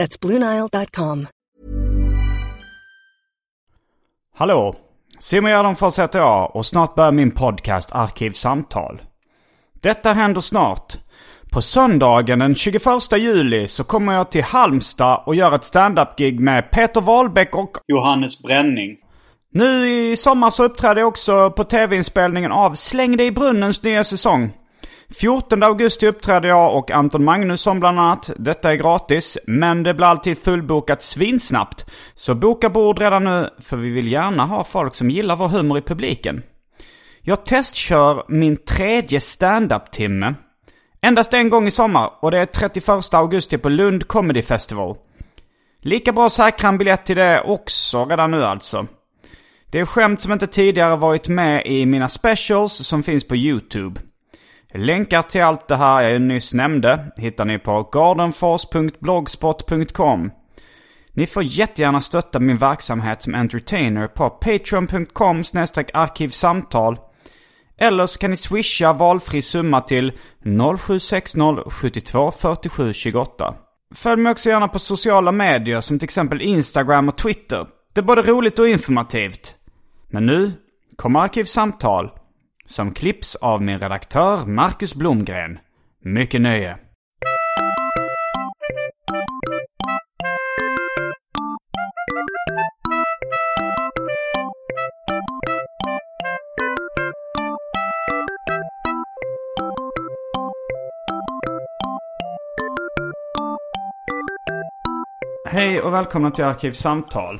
That's BlueNile.com. Hallå! Simon Gärdenfors heter jag och snart börjar min podcast Arkivsamtal. Detta händer snart. På söndagen den 21 juli så kommer jag till Halmstad och gör ett stand-up-gig med Peter Wahlbeck och Johannes Bränning. Nu i sommar så uppträder jag också på tv-inspelningen av Släng dig i brunnens nya säsong. 14 augusti uppträder jag och Anton Magnusson bland annat. Detta är gratis, men det blir alltid fullbokat svinsnabbt. Så boka bord redan nu, för vi vill gärna ha folk som gillar vår humor i publiken. Jag testkör min tredje standup-timme. Endast en gång i sommar och det är 31 augusti på Lund Comedy Festival. Lika bra säkra en biljett till det också redan nu alltså. Det är skämt som inte tidigare varit med i mina specials som finns på YouTube. Länkar till allt det här jag nyss nämnde hittar ni på gardenfors.blogspot.com. Ni får jättegärna stötta min verksamhet som entertainer på patreon.com arkivsamtal. Eller så kan ni swisha valfri summa till 0760 72 47 28. Följ mig också gärna på sociala medier som till exempel Instagram och Twitter. Det är både roligt och informativt. Men nu kommer Arkivsamtal som klipps av min redaktör Marcus Blomgren. Mycket nöje. Hej och välkomna till Arkivsamtal.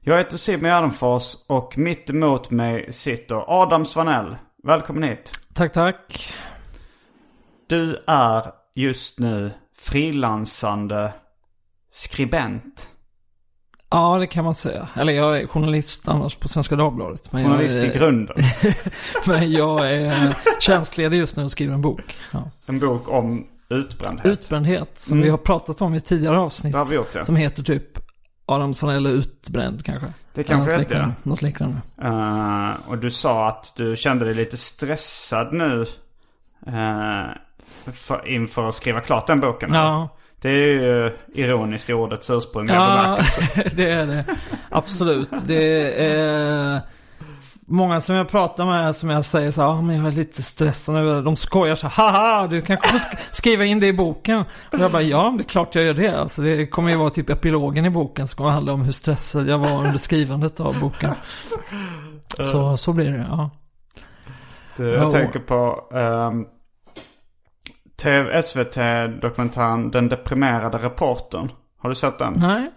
Jag heter Simon Gärdenfors och mitt emot mig sitter Adam Svanell. Välkommen hit. Tack, tack. Du är just nu frilansande skribent. Ja, det kan man säga. Eller jag är journalist annars på Svenska Dagbladet. Men journalist jag är, i grunden. men jag är tjänstledig just nu och skriver en bok. Ja. En bok om utbrändhet. Utbrändhet, som mm. vi har pratat om i tidigare avsnitt. Det har vi gjort, ja. Som heter typ Adamsson eller utbränd kanske. Det kanske heter ja. Något liknande. Uh, och du sa att du kände dig lite stressad nu. Uh, för, inför att skriva klart den boken. Ja. Det är ju ironiskt i ordets ursprungliga ja, bemärkelse. det är det. Absolut. Det är många som jag pratar med som jag säger så här, ah, men jag är lite stressad nu. De skojar så här, haha, du kanske får sk skriva in det i boken. Och jag bara, ja, det är klart jag gör det. Alltså, det kommer ju vara typ epilogen i boken som kommer handla om hur stressad jag var under skrivandet av boken. Så, så blir det, ja. Du, jag oh. tänker på um, SVT-dokumentären Den deprimerade reportern. Har du sett den? Nej.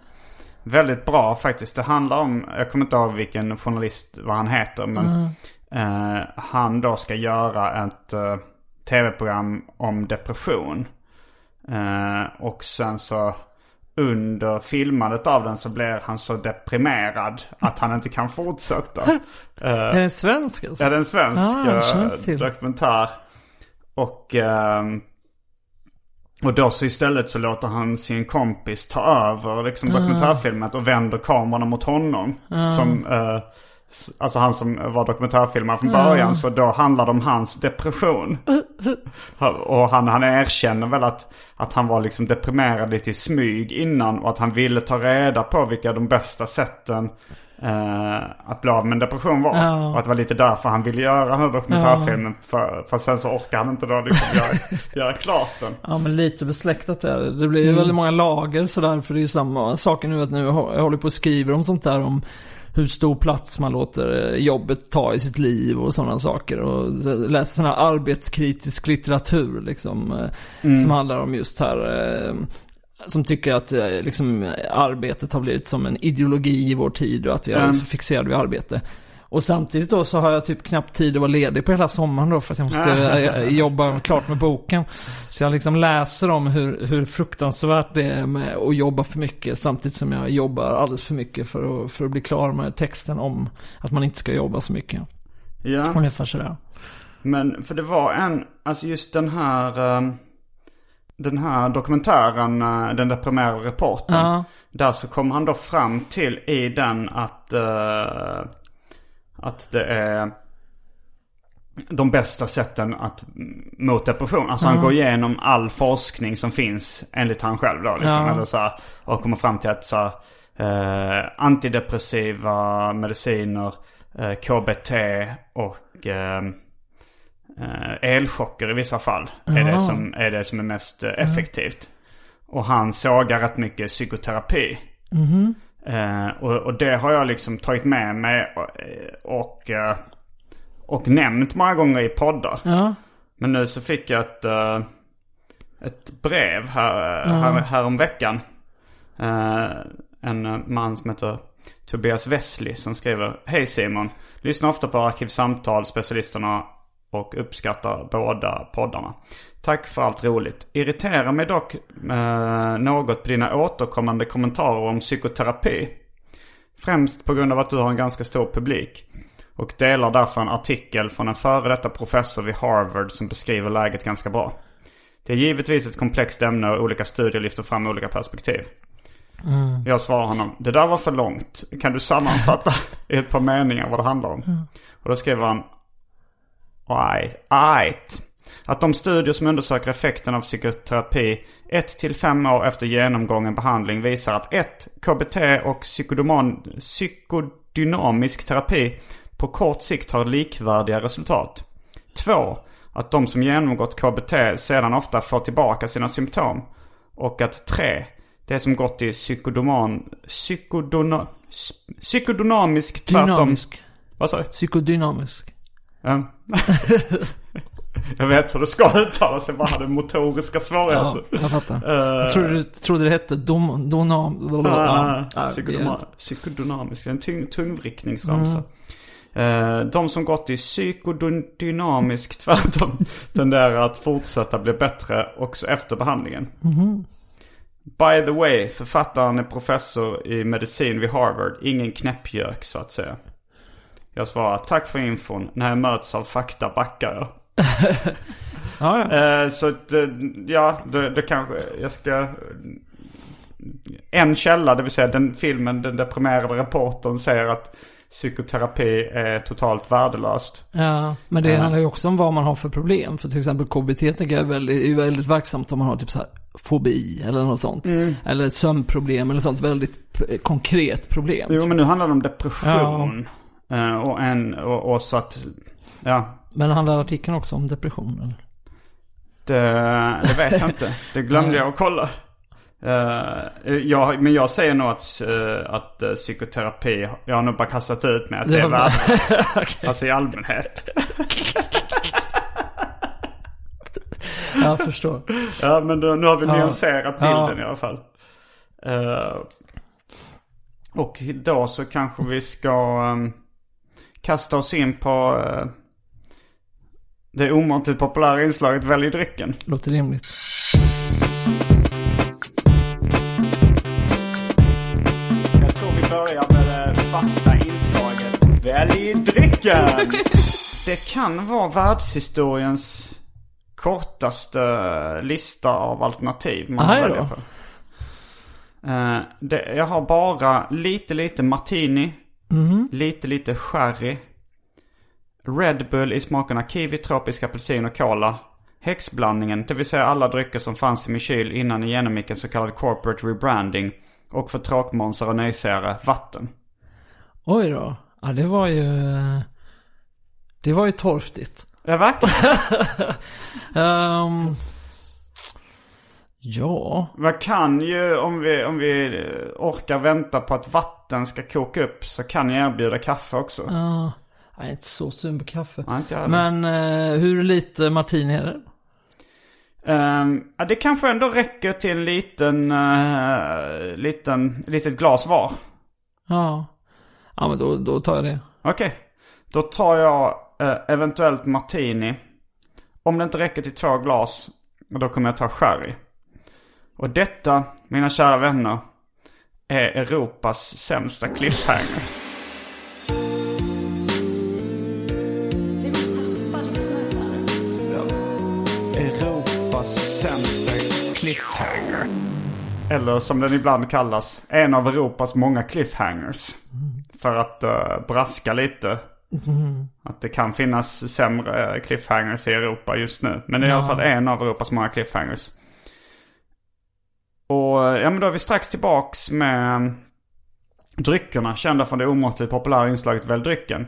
Väldigt bra faktiskt. Det handlar om, jag kommer inte ihåg vilken journalist, vad han heter. Men mm. eh, han då ska göra ett eh, tv-program om depression. Eh, och sen så under filmandet av den så blir han så deprimerad att han inte kan fortsätta. är det en svensk alltså? Ja, det är en svensk ah, dokumentär. Och ehm, och då så istället så låter han sin kompis ta över liksom dokumentärfilmet och vänder kameran mot honom. Uh. Som, s- alltså han som var dokumentärfilmare från början. Så då handlar det om hans depression. och han, han erkänner väl att, att han var liksom deprimerad lite i smyg innan. Och att han ville ta reda på vilka de bästa sätten eh, att bli av med en depression var. Ja. Och att det var lite därför han ville göra den här dokumentärfilmen. För, för sen så orkar han inte då liksom göra, göra klart den. Ja men lite besläktat där. Det blir ju väldigt många lager sådär. För det är ju samma sak nu att nu jag håller på och skriver om sånt där om hur stor plats man låter eh, jobbet ta i sitt liv och sådana saker. Och läser sån här arbetskritisk litteratur liksom. eh, Som handlar om just här. Eh, Som tycker att eh, liksom, arbetet har blivit som en ideologi i vår tid och att vi är Mm. så fixerade vid arbete. Och samtidigt då så har jag typ knappt tid att vara ledig på hela sommaren då för att jag måste eh, jobba klart med boken. Så jag liksom läser om hur, hur fruktansvärt det är med att jobba för mycket samtidigt som jag jobbar alldeles för mycket för att, för att bli klar med texten om att man inte ska jobba så mycket. Ja. Ungefär sådär. Men för det var en, alltså just den här eh, Den här dokumentären, eh, den deprimerade reportern. Ja. Där så kom han då fram till i den att eh, Att det är de bästa sätten att mot depression. Alltså han går igenom all forskning som finns enligt han själv då liksom. Ja. Eller så här, och kommer fram till att så här, eh, antidepressiva mediciner, eh, KBT och eh, eh, elchocker i vissa fall är, det som, är det som är mest eh, effektivt. Och han sågar rätt mycket psykoterapi. Eh, och, och det har jag liksom tagit med mig och, och, eh, och nämnt många gånger i poddar. Ja. Men nu så fick jag ett, ett brev här, här, här om veckan. Eh, en man som heter Tobias Wesley som skriver Hej Simon! Lyssnar ofta på Arkivsamtal, specialisterna och uppskattar båda poddarna. Tack för allt roligt. Irriterar mig dock eh, något på dina återkommande kommentarer om psykoterapi. Främst på grund av att du har en ganska stor publik. Och delar därför en artikel från en före detta professor vid Harvard som beskriver läget ganska bra. Det är givetvis ett komplext ämne och olika studier lyfter fram olika perspektiv. Jag svarar honom, det där var för långt. Kan du sammanfatta i ett par meningar vad det handlar om? Och då skriver han, Right. Att de studier som undersöker effekten av psykoterapi 1-5 år efter genomgången behandling visar att 1. KBT och psykodynamisk terapi på kort sikt har likvärdiga resultat. 2. Att de som genomgått KBT sedan ofta får tillbaka sina symptom. Och att 3. Det som gått i psykodoman, psykodona, psykodynamisk tvärtom. Dynamisk. Vad sa du? Psykodynamisk. Ja. jag vet hur det ska uttalas, jag bara hade motoriska Ja, svårigheter. jag fattar. Eh, Jag trodde, du trodde det hette dom, donam... Ah, Ja, psykodoma, psykodynamisk, en tyng, tungvrickningsramsa. Eh, de som gått i psykodynamisk tvärtom tenderar att fortsätta bli bättre också efter behandlingen. By the way, författaren är professor i medicin vid Harvard. Ingen knäppjök så att säga. Jag svarar tack för infon. När jag möts av fakta backar jag. Ja, ja. Eh, så att, eh, ja, det, det kanske, jag ska... En källa, det vill säga den filmen, den deprimerade reportern säger att psykoterapi är totalt värdelöst. Ja, men det Ja. handlar ju också om vad man har för problem. För till exempel KBT tänker jag är väldigt, är väldigt verksamt om man har typ så här fobi eller något sånt. Mm. Eller ett sömnproblem eller sånt väldigt konkret problem. Jo, men nu handlar det om depression. Eh, och, en, och, och så att, ja, Men handlar artikeln också om depression? Eller? det, det vet jag inte. Det glömde jag att kolla. Eh, jag, men jag säger nog att, eh, att eh, psykoterapi, jag har nog bara kastat ut med att det är värdelöst. Alltså i allmänhet. Jag förstår. Ja men då, nu har vi Ja. nyanserat bilden Ja. i alla fall. Eh, och då så kanske vi ska ehm, kasta oss in på uh, det omåttligt populära inslaget Välj drycken. Låter rimligt. Jag tror vi börjar med det fasta inslaget Välj drycken! det kan vara världshistoriens kortaste lista av alternativ man Aha, väljer på. Eh, det, jag har bara lite, lite martini, Lite, lite sherry. Red Bull i smakerna kiwi, tropisk apelsin och cola. Häxblandningen, det vill säga alla drycker som fanns i min kyl innan ni genomgick en så kallad corporate rebranding. Och för tråkmånsar och nejsägare, vatten. Oj då. Ja, det var ju... Det var ju torftigt. Ja, verkligen. Ehm, ja. Man kan ju, om vi, om vi orkar vänta på att vatten ska koka upp, så kan jag erbjuda kaffe också. ja. jag är inte så sugen på kaffe. Ja. Men eh, hur lite martini är det? Ehm, ja, det kanske ändå räcker till en liten, uh, liten, litet glas var. Ja. Ja, men då, då tar jag det. Okej. Då tar jag eh, eventuellt martini. Om det inte räcker till två glas, då kommer jag ta sherry. Och detta, mina kära vänner, är Europas sämsta cliffhanger. Europas sämsta cliffhanger. Eller som den ibland kallas, en av Europas många cliffhangers. För att uh, braska lite. Att det kan finnas sämre cliffhangers i Europa just nu. Men det är i alla fall en av Europas många cliffhangers. Och ja men då är vi strax tillbaks med dryckerna kända från det omåttligt populära inslaget Välj drycken.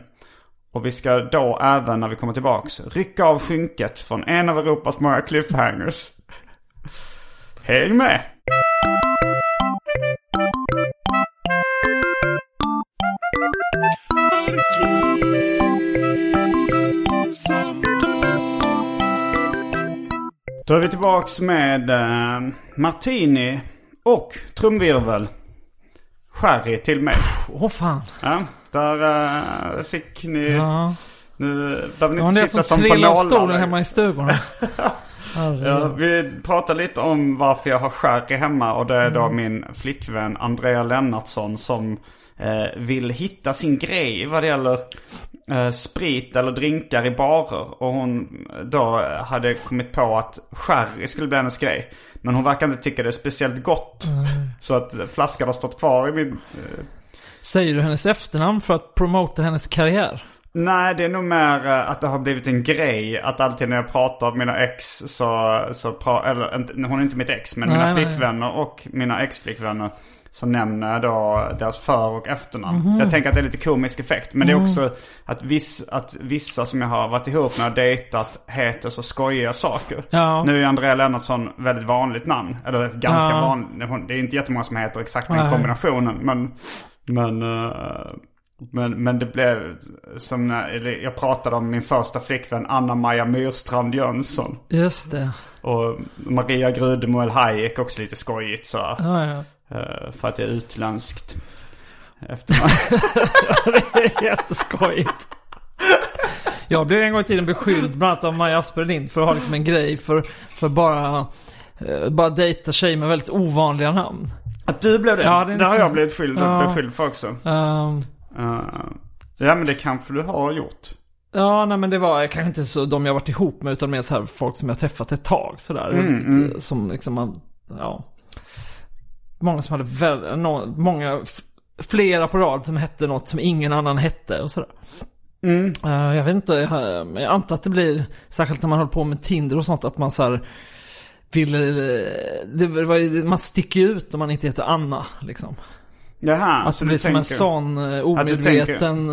Och vi ska då även när vi kommer tillbaks rycka av skynket från en av Europas många cliffhangers. Häng med! Då är vi tillbaks med eh, Martini och trumvirvel. Sherry till mig. Åh fan. Ja, där eh, fick ni... Ja. Nu behöver ni Det var inte det sitta som som på trillade av nålar. stolen längre. hemma i stugan. Ja, vi pratar lite om varför jag har sherry hemma och det är då min flickvän Andrea Lennartsson som vill hitta sin grej vad det gäller eh, sprit eller drinkar i barer. Och hon då hade kommit på att sherry skulle bli hennes grej. Men hon verkar inte tycka det är speciellt gott. Så att flaskan har stått kvar i min... Eh, Säger du hennes efternamn för att promota hennes karriär? Nej, det är nog mer eh, att det har blivit en grej att alltid när jag pratar om mina ex så, så pra, eller hon är inte mitt ex, men Nej, mina nej. flickvänner och mina ex-flickvänner så nämner då deras för och efternamn. Jag tänker att det är lite komisk effekt. Men det är också att, viss, att vissa som jag har varit ihop med och dejtat heter så skojiga saker. Ja. Nu är Andrea Lennartsson väldigt vanligt namn. Eller ganska Ja. vanligt. Det är inte jättemånga som heter exakt den Nej. kombinationen. Men, men, eh, men, men det blev som när jag pratade om min första flickvän Anna-Maja Myrstrand Jönsson. Just det. Och Maria Grudemoel Hayek också lite skojigt så. Ja, ja. Eh, För att det är utländskt. Efter Det är jätteskojigt. Jag blev en gång i tiden beskylld bland annat av Maja Asperlind för att ha liksom en grej för, för bara, eh, bara dejta tjejer med väldigt ovanliga namn. Att du blev det? Ja, det det har jag blivit skyldig, Ja. beskylld för också. Ehm, Eh, ja men det kanske du har gjort. ja, nej men det var kanske inte så de jag varit ihop med utan mer så här folk som jag träffat ett tag sådär. Mm, eh, Som liksom man, ja. Många som hade väl, nå, många, flera på rad som hette något som ingen annan hette och sådär. Mm. Eh, jag vet inte, jag, jag antar att det blir, särskilt när man håller på med Tinder och sånt, att man så här vill, eh, det, var man sticker ut om man inte heter Anna liksom. Jaha, Att så det blir som en tänker, sån eh, omedveten...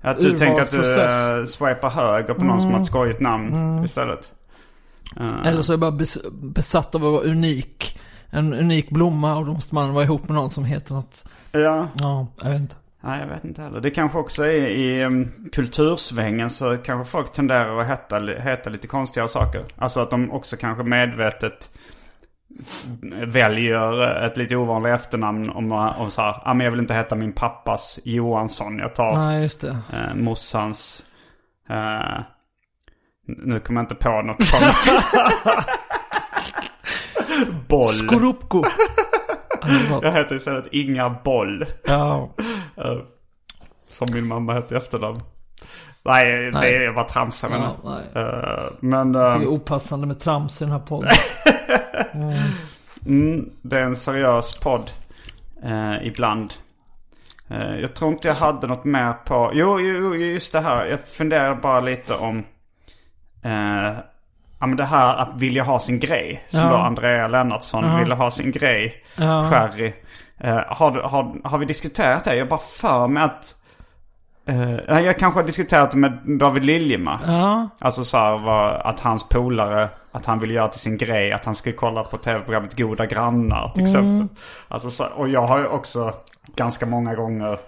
att du tänker att du uh, swipar höger på någon som har ett skojigt namn istället. Eh, Eller så är jag bara bes, besatt av att vara unik. En unik blomma och då måste man vara ihop med någon som heter något. Ja, Ja, jag vet inte. nej jag vet inte heller. Det kanske också är i um, kultursvängen så kanske folk tenderar att heta, heta lite konstiga saker. Alltså att de också kanske medvetet väljer ett lite ovanligt efternamn om, om så här, ah, men jag vill inte heta min pappas Johansson. Jag tar Nej, just det. eh, morsans... Eh, nu kommer jag inte på något konstigt. Boll. Skorupko. Ja, Jag heter istället Inga Boll. Ja, eh, som min mamma hette i efternamn. Nej, Nej. det var tramsa men. ja, nej. Eh, men Det är eh, opassande med trams i den här podden. mm, det är en seriös podd. eh, ibland. Eh, jag tror inte jag hade något mer på... Jo, jo, jo, just det här. Jag funderar bara lite om... Ja men det här att vilja ha sin grej. Som Ja. då Andrea Lennartsson ville ha sin grej. Ja. Sherry. Eh, har, har, har vi diskuterat det? Jag bara för mig att... Eh, jag kanske har diskuterat det med David Liljemark. Ja, Alltså så här, var, att hans polare, att han ville göra till sin grej, att han skulle kolla på tv-programmet Goda Grannar till exempel. Alltså så, och jag har ju också ganska många gånger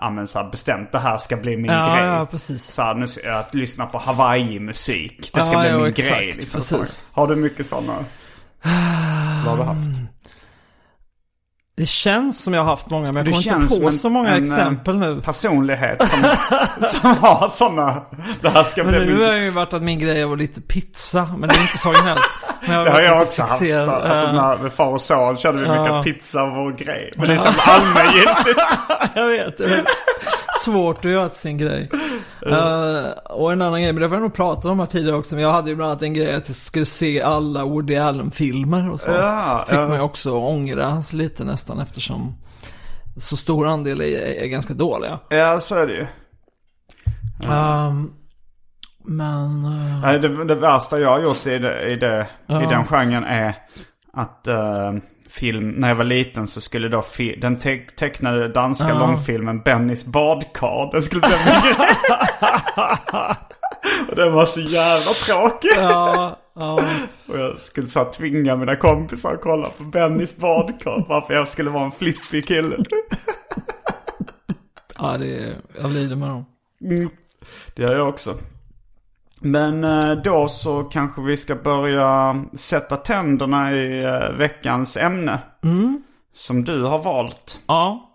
ja, men så bestämt det här ska bli min ja, grej. ja precis. Så här, nu att lyssna på Hawaii-musik. Det ska Ja, bli jo, min exakt, grej. Liksom, precis. Har du mycket sådana? Vad har du haft? Det känns som jag har haft många, men jag kommer inte på en- så många en, eh, exempel nu. Personlighet som, som har sådana. Det här ska Men bli nu min har ju varit att min grej var lite pizza, men det är inte så jag Det har jag lite också haft. Så, alltså när med far och son körde vi mycket Ja. pizza var vår grej. Men det är så allmängiltigt. jag vet, är väldigt svårt att göra till sin grej. Eh, och en annan grej, men det har jag nog pratat om här tidigare också, men jag hade ju bland annat en grej att jag skulle se alla Woody Allen-filmer och så. Ja, Fick man ju också ångra lite nästan eftersom så stor andel är, är ganska dåliga. Ja, så är det ju. Ehm, men... eh, Nej, det, det värsta jag har gjort i, det, i, det, Ja. i den genren är att eh, film, när jag var liten så skulle då den te, tecknade danska Ja. långfilmen Bennys badkar, den skulle. Och den var så jävla tråkig. ja, ja. Och jag skulle så här tvinga mina kompisar att kolla på Bennys badkar. Varför jag skulle vara en flippig kille. Ja, det är, jag lider med dem. Mm. Det gör jag också. Men eh, då så kanske vi ska börja sätta tänderna i eh, veckans ämne. Som du har valt. Ja,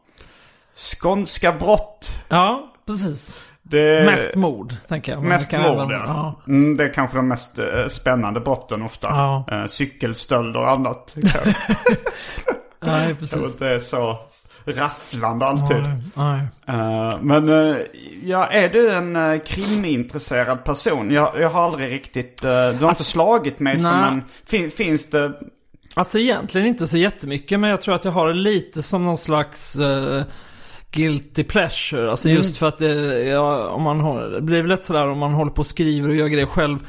Skånska brott. ja, precis. Det Mest mord, tänker jag. Men Mest mord, även- ja. Mm, det är kanske de mest eh, spännande brotten ofta. Ja. Eh, cykelstöld och annat. Nej, Jag tror precis. inte det är så rafflande alltid. Nej, nej. Eh, men eh, ja, är du en uh, krimintresserad person? Jag, jag har aldrig riktigt... eh, du har inte slagit mig som nej. en... Fin, finns det... Alltså egentligen inte så jättemycket, men jag tror att jag har det lite som någon slags eh, guilty pleasure. Alltså Mm. just för att det, ja, om man har, det blir lätt sådär om man håller på och skriver och gör grejer själv.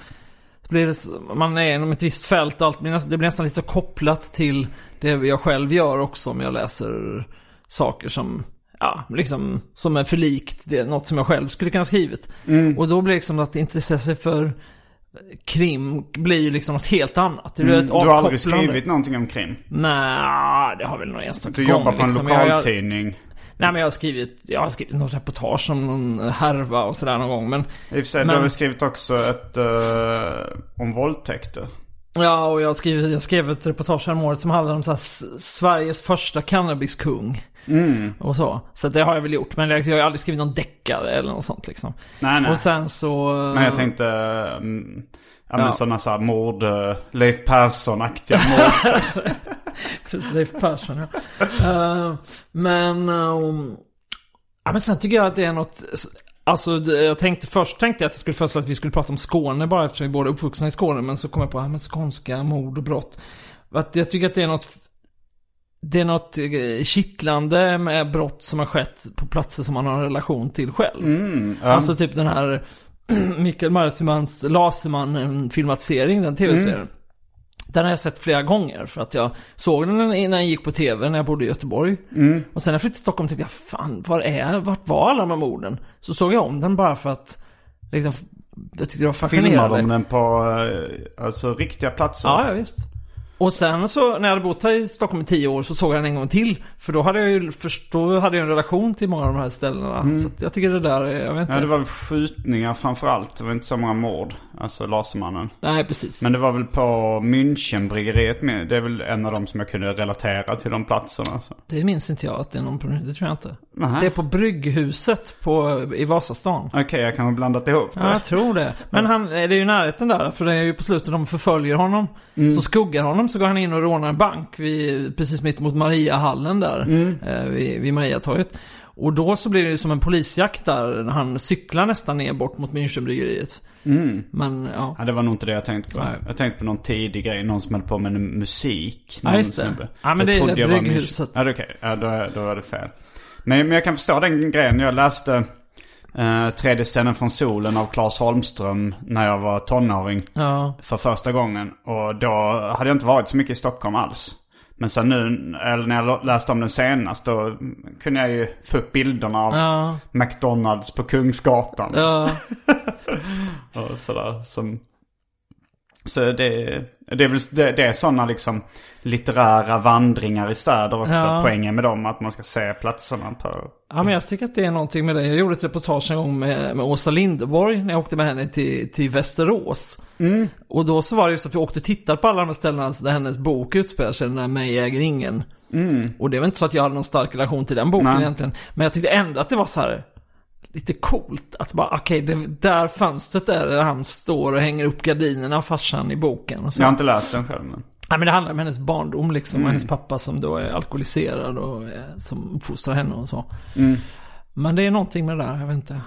Blir det, man är inom ett visst fält och allt, det blir nästan lite så kopplat till det jag själv gör också om jag läser saker som, ja, liksom, som är för likt det, något som jag själv skulle kunna ha skrivit. Mm. Och då blir det liksom att intressera sig för krim blir ju liksom något helt annat. Det blir Mm, du har aldrig skrivit någonting om krim? Nej, det har väl någon enstaka Du gång, jobbar på en liksom. Jag- jag- lokaltidning. Nej, men jag har skrivit, jag har skrivit något reportage om någon härva och sådär någon gång. Men, I och för sig, Men- du har väl skrivit också ett... eh, om våldtäkter. Ja, och jag skrivit, jag skrev ett reportage häromåret som handlar om så här, Sveriges första cannabiskung. Mm. Och så. Så det har jag väl gjort. Men jag har aldrig skrivit någon deckare eller något sånt liksom. Nej, nej. Och sen så... Men jag tänkte... mm, ja, men sådana så här mord... eh, Leif Persson-aktiga mord. Leif Persson, ja. Eh, men... ehm, ja, men sen tycker jag att det är något... Alltså, jag tänkte först tänkte jag att jag skulle föreslå att vi skulle prata om Skåne bara eftersom vi båda är uppvuxna i Skåne. Men så kom jag på, ja men skånska mord och brott. Att jag tycker att det är något... Det är något eh, kittlande med brott som har skett på platser som man har en relation till själv. Mm, ja. Alltså typ den här Mikael Marsimans Lasermannen-filmatisering, den tv-serien. Den har jag sett flera gånger för att jag såg den när den gick på tv när jag bodde i Göteborg. Och sen när jag flyttade till Stockholm tänkte jag, fan, var är, vart var alla de här morden? Så såg jag om den bara för att, liksom, jag tyckte det var fascinerande. de den på eh, alltså, riktiga platser? Ja, ja, visst. Och sen så, när jag hade bott här i Stockholm i tio år så såg jag den en gång till. För då hade jag ju, då hade jag en relation till många av de här ställena. Så att jag tycker det där, är- jag vet inte. Ja, det var väl skjutningar framför allt. Det var inte så många mord. Alltså Lasermannen. Nej, precis. Men det var väl på Münchenbryggeriet med. Det är väl en av dem som jag kunde relatera till de platserna. Så. Det minns inte jag att det är någon på, det tror jag inte. Nähä. Det är på Brygghuset på, i Vasastan. Okej, jag kan ha blandat ihop det. Ja, jag tror det. Men han, det är ju närheten där, för det är ju på slutet de förföljer honom. Så skuggar honom, så går han in och rånar en bank vid, precis mitt emot Mariahallen där, eh, vid, vid Mariatorget. Och då så blir det ju som en polisjakt där, när han cyklar nästan ner bort mot Münchenbryggeriet. Men, ja. Ja, det var nog inte det jag tänkte på. Nej. Jag tänkte på någon tidig grej. Någon som höll på med musik. Ja, just det. snubbe. Ja, men Jag det är det Brygghuset. Ja, det okej. Ja, då, då var det fel. Men, men jag kan förstå den grejen. Jag läste eh, Tredje stenen från solen av Claes Holmström när jag var tonåring. Ja. För första gången. Och då hade jag inte varit så mycket i Stockholm alls. Men sen nu, eller när jag läste om den senast, då kunde jag ju få upp bilderna av Ja. McDonalds på Kungsgatan. Ja. Och sådär. Som, så det, det är väl det, det är sådana liksom litterära vandringar i städer också. Ja. Poängen med dem att man ska se platserna på... Ja, men jag tycker att det är någonting med det. Jag gjorde ett reportage en gång med, med Åsa Linderborg när jag åkte med henne till, till Västerås. Och då så var det just att vi åkte och tittade på alla de här ställena där hennes bok utspelar sig, den där Mig äger ingen. Och det var inte så att jag hade någon stark relation till den boken Nej. egentligen. Men jag tyckte ändå att det var så här lite coolt. Att bara, okej, det där fönstret där, där han står och hänger upp gardinerna, farsan i boken. Och så. Jag har inte läst den själv men. Ja, men det handlar om hennes barndom liksom. Och hennes pappa som då är alkoholiserad och eh, som uppfostrar henne och så. Men det är någonting med det där, jag vet inte.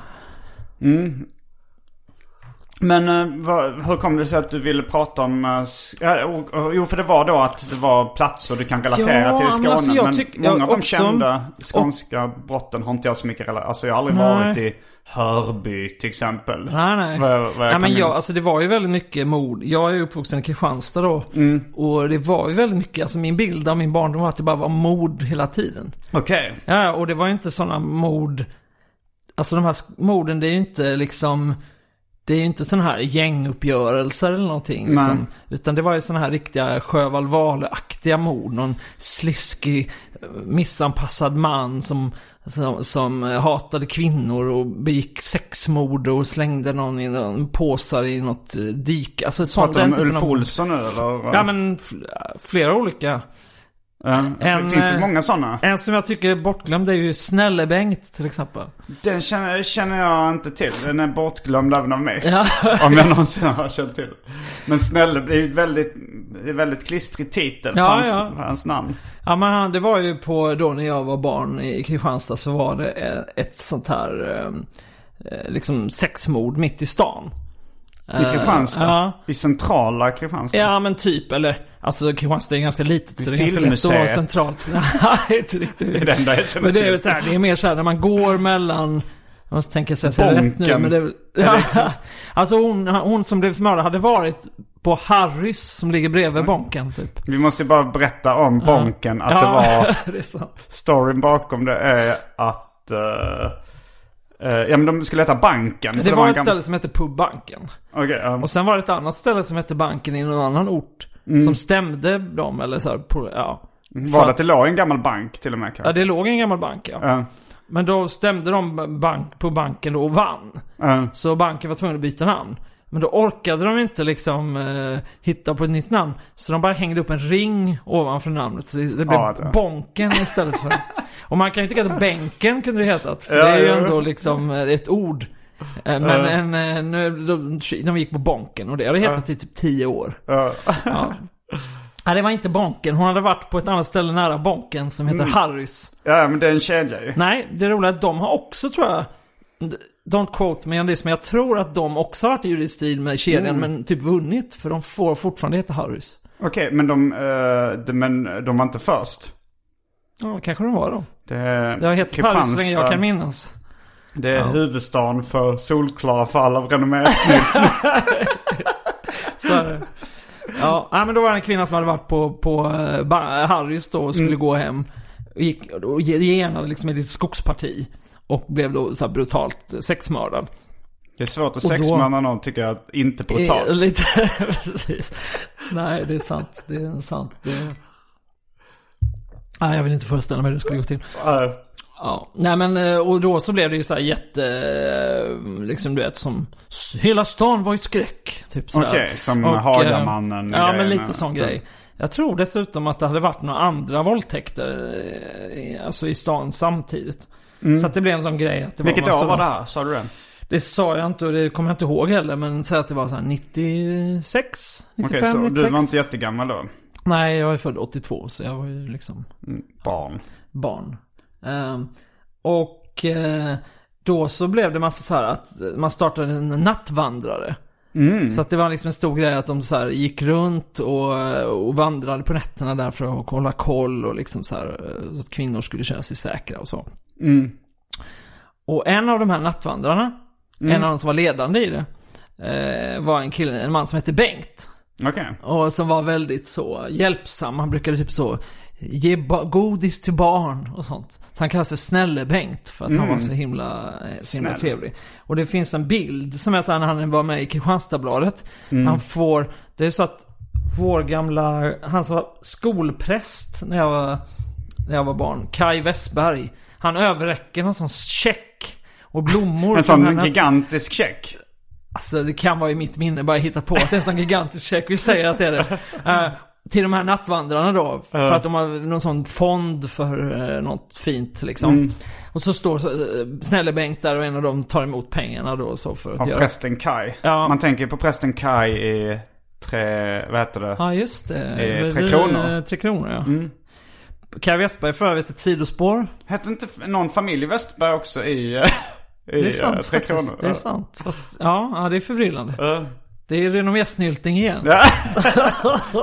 Men eh, vad, hur kom det sig att du ville prata om... eh, ja, och- och- jo, för det var då att det var platser du kan relatera Ja, till i Skåne. alltså, jag men tyck- många av de kända skånska brotten har inte jag så mycket relation Alltså jag har aldrig Nej. varit i Hörby till exempel. Nej, nej. Vad, vad nej men jag, alltså det var ju väldigt mycket mord. Jag är uppvuxen i Kristianstad då. Mm. Och det var ju väldigt mycket, alltså min bild av min barndom var att det bara var mord hela tiden. Okej. Ja, och det var ju inte sådana mord. Alltså de här morden, det är ju inte liksom... Det är ju inte sådana här gänguppgörelser eller någonting. Liksom, utan det var ju sådana här riktiga Sjöwall Wahlöö-aktiga mord. Någon sliskig, missanpassad man som, som, som hatade kvinnor och begick sexmord och slängde någon i någon påsar i något dike. Alltså sånt Pratar du om Ulf Olsson nu eller? Ja men fl- flera olika. Ja, en, Finns det eh, många sådana? En som jag tycker är bortglömd är ju Snälle-Bengt till exempel. Den känner, känner jag inte till. Den är bortglömd även av mig. Ja. Om jag någonsin har känt till. Men Snälle, det är ju ett väldigt, väldigt klistrig titel på Ja, hans, ja. på hans namn. Ja men han- det var ju på, då när jag var barn i Kristianstad så var det eh, ett sånt här, eh, liksom sexmord mitt i stan. I Kristianstad? Ja. I centrala Kristianstad? Ja men typ, eller alltså Kristianstad är ganska litet så det är ganska lätt att vara centralt. Nej, inte riktigt. Det är det enda jag känner Men det är till. väl så här, det är mer så här när man går mellan, jag måste tänka så jag säger rätt nu, men det är ja, Alltså hon, hon som blev mördad hade varit på Harrys som ligger bredvid Bonken typ. Vi måste ju bara berätta om Bonken. Att det Ja, var, det är sant. storyn bakom det är att... eh, eh, ja men de skulle heta Banken. för Det var ett gam- ställe som hette Pubbanken. Okej, ja. Och sen var det ett annat ställe som hette Banken i någon annan ort. Mm. Som stämde dem, eller så här, på, ja. Var det att det låg en gammal bank till och med Ja, kanske? det låg en gammal bank ja. Ja. Men då stämde de bank, på banken då och vann. Ja. Så banken var tvungen att byta namn. Men då orkade de inte liksom eh, hitta på ett nytt namn. Så de bara hängde upp en ring ovanför namnet. Så det blev Ja, det- Bonken istället för... Och man kan ju tycka att Bänken kunde det hetat. För Ja, det är ju ja, ändå liksom eh, ett ord. Eh, Men Ja. en, eh, nu, de, de gick på Bonken och det har det hetat i typ tio år. Nej, det var inte Bonken. Hon hade varit på ett annat ställe nära Bonken som heter Harrys. ja, men det är en kedja ju. Nej, det roliga är att de har också tror jag, don't quote me on this, men jag tror att de också har varit i juridistil med kedjan men typ vunnit. För de får fortfarande heta Harrys. Okej, men de, de, men de var inte först. Ja, kanske de var då. Det, Det har hetat Harrys så länge jag kan minnas. Det är huvudstaden för solklara fall av renommésnitt. Ja, men då var det en kvinna som hade varit på, på eh, Harrys då och skulle gå hem. Och gick och ge- genade liksom ett litet skogsparti. Och blev då så brutalt sexmördad. Det är svårt att sexmörda någon tycker jag, inte brutalt. Eh, Lite, precis. Nej, det är sant. Det är sant. Det är... Nej, jag vill inte föreställa mig hur det skulle gå till. Eh, Ja, nej men eh, och då så blev det ju så här jätte, eh, liksom du vet som, hela stan var i skräck. Typ. Okej, som Och, Hagamannen Ja, men lite sån grej. Jag tror dessutom att det hade varit några andra våldtäkter, alltså i stan samtidigt. Så att det blev en sån grej att det Vilket var år var det här? Sa du det? Det sa jag inte och det kommer jag inte ihåg heller, men säg att det var så här 96, 95, Okej, så 96. du var inte jättegammal då? Nej, jag är född 82 så jag var ju liksom Mm, Barn. barn. Ehm, och eh, då så blev det massa så här att man startade en nattvandrare. Mm. Så att det var liksom en stor grej att de så gick runt och, och vandrade på nätterna där för att hålla koll och liksom så här eh, så att kvinnor skulle känna sig säkra och så. Och en av de här nattvandrarna, en av de som var ledande i det, eh, var en kille, en man som hette Bengt. Okej. Och som var väldigt så hjälpsam. Han brukade typ så ge godis till barn och sånt. Så han kallas för Snälle Bengt för att han var så himla, eh, så himla Snäll. trevlig. Och det finns en bild som så här när han var med i Kristianstadsbladet. Han får, det är så att vår gamla, han som var skolpräst när jag var, när jag var barn, Kai Westberg. Han överräcker någon sån check och blommor. En sån gigantisk check. Alltså det kan vara i mitt minne, bara hitta på att det är en sån gigantisk check. Vi säger att det är det. Eh, till de här nattvandrarna då. För att de har någon sån fond för uh, något fint liksom. Och så står uh, Snälle Bengt där och en av dem tar emot pengarna då så för att Av göra... prästen Kai. Ja. Man tänker på prästen Kai i tre, vad heter det? Ja just det. Eh, Tre Det- Kronor. eh, Tre Kronor ja. Kaj Westberg för övrigt ett sidospår. Hette inte någon familj Westberg också i, eh, i Det är eh, sant Tre faktiskt. Kronor? Det är sant. Fast, ja, det är förbryllande. Ja. Det är renommésnyltning igen. Ja.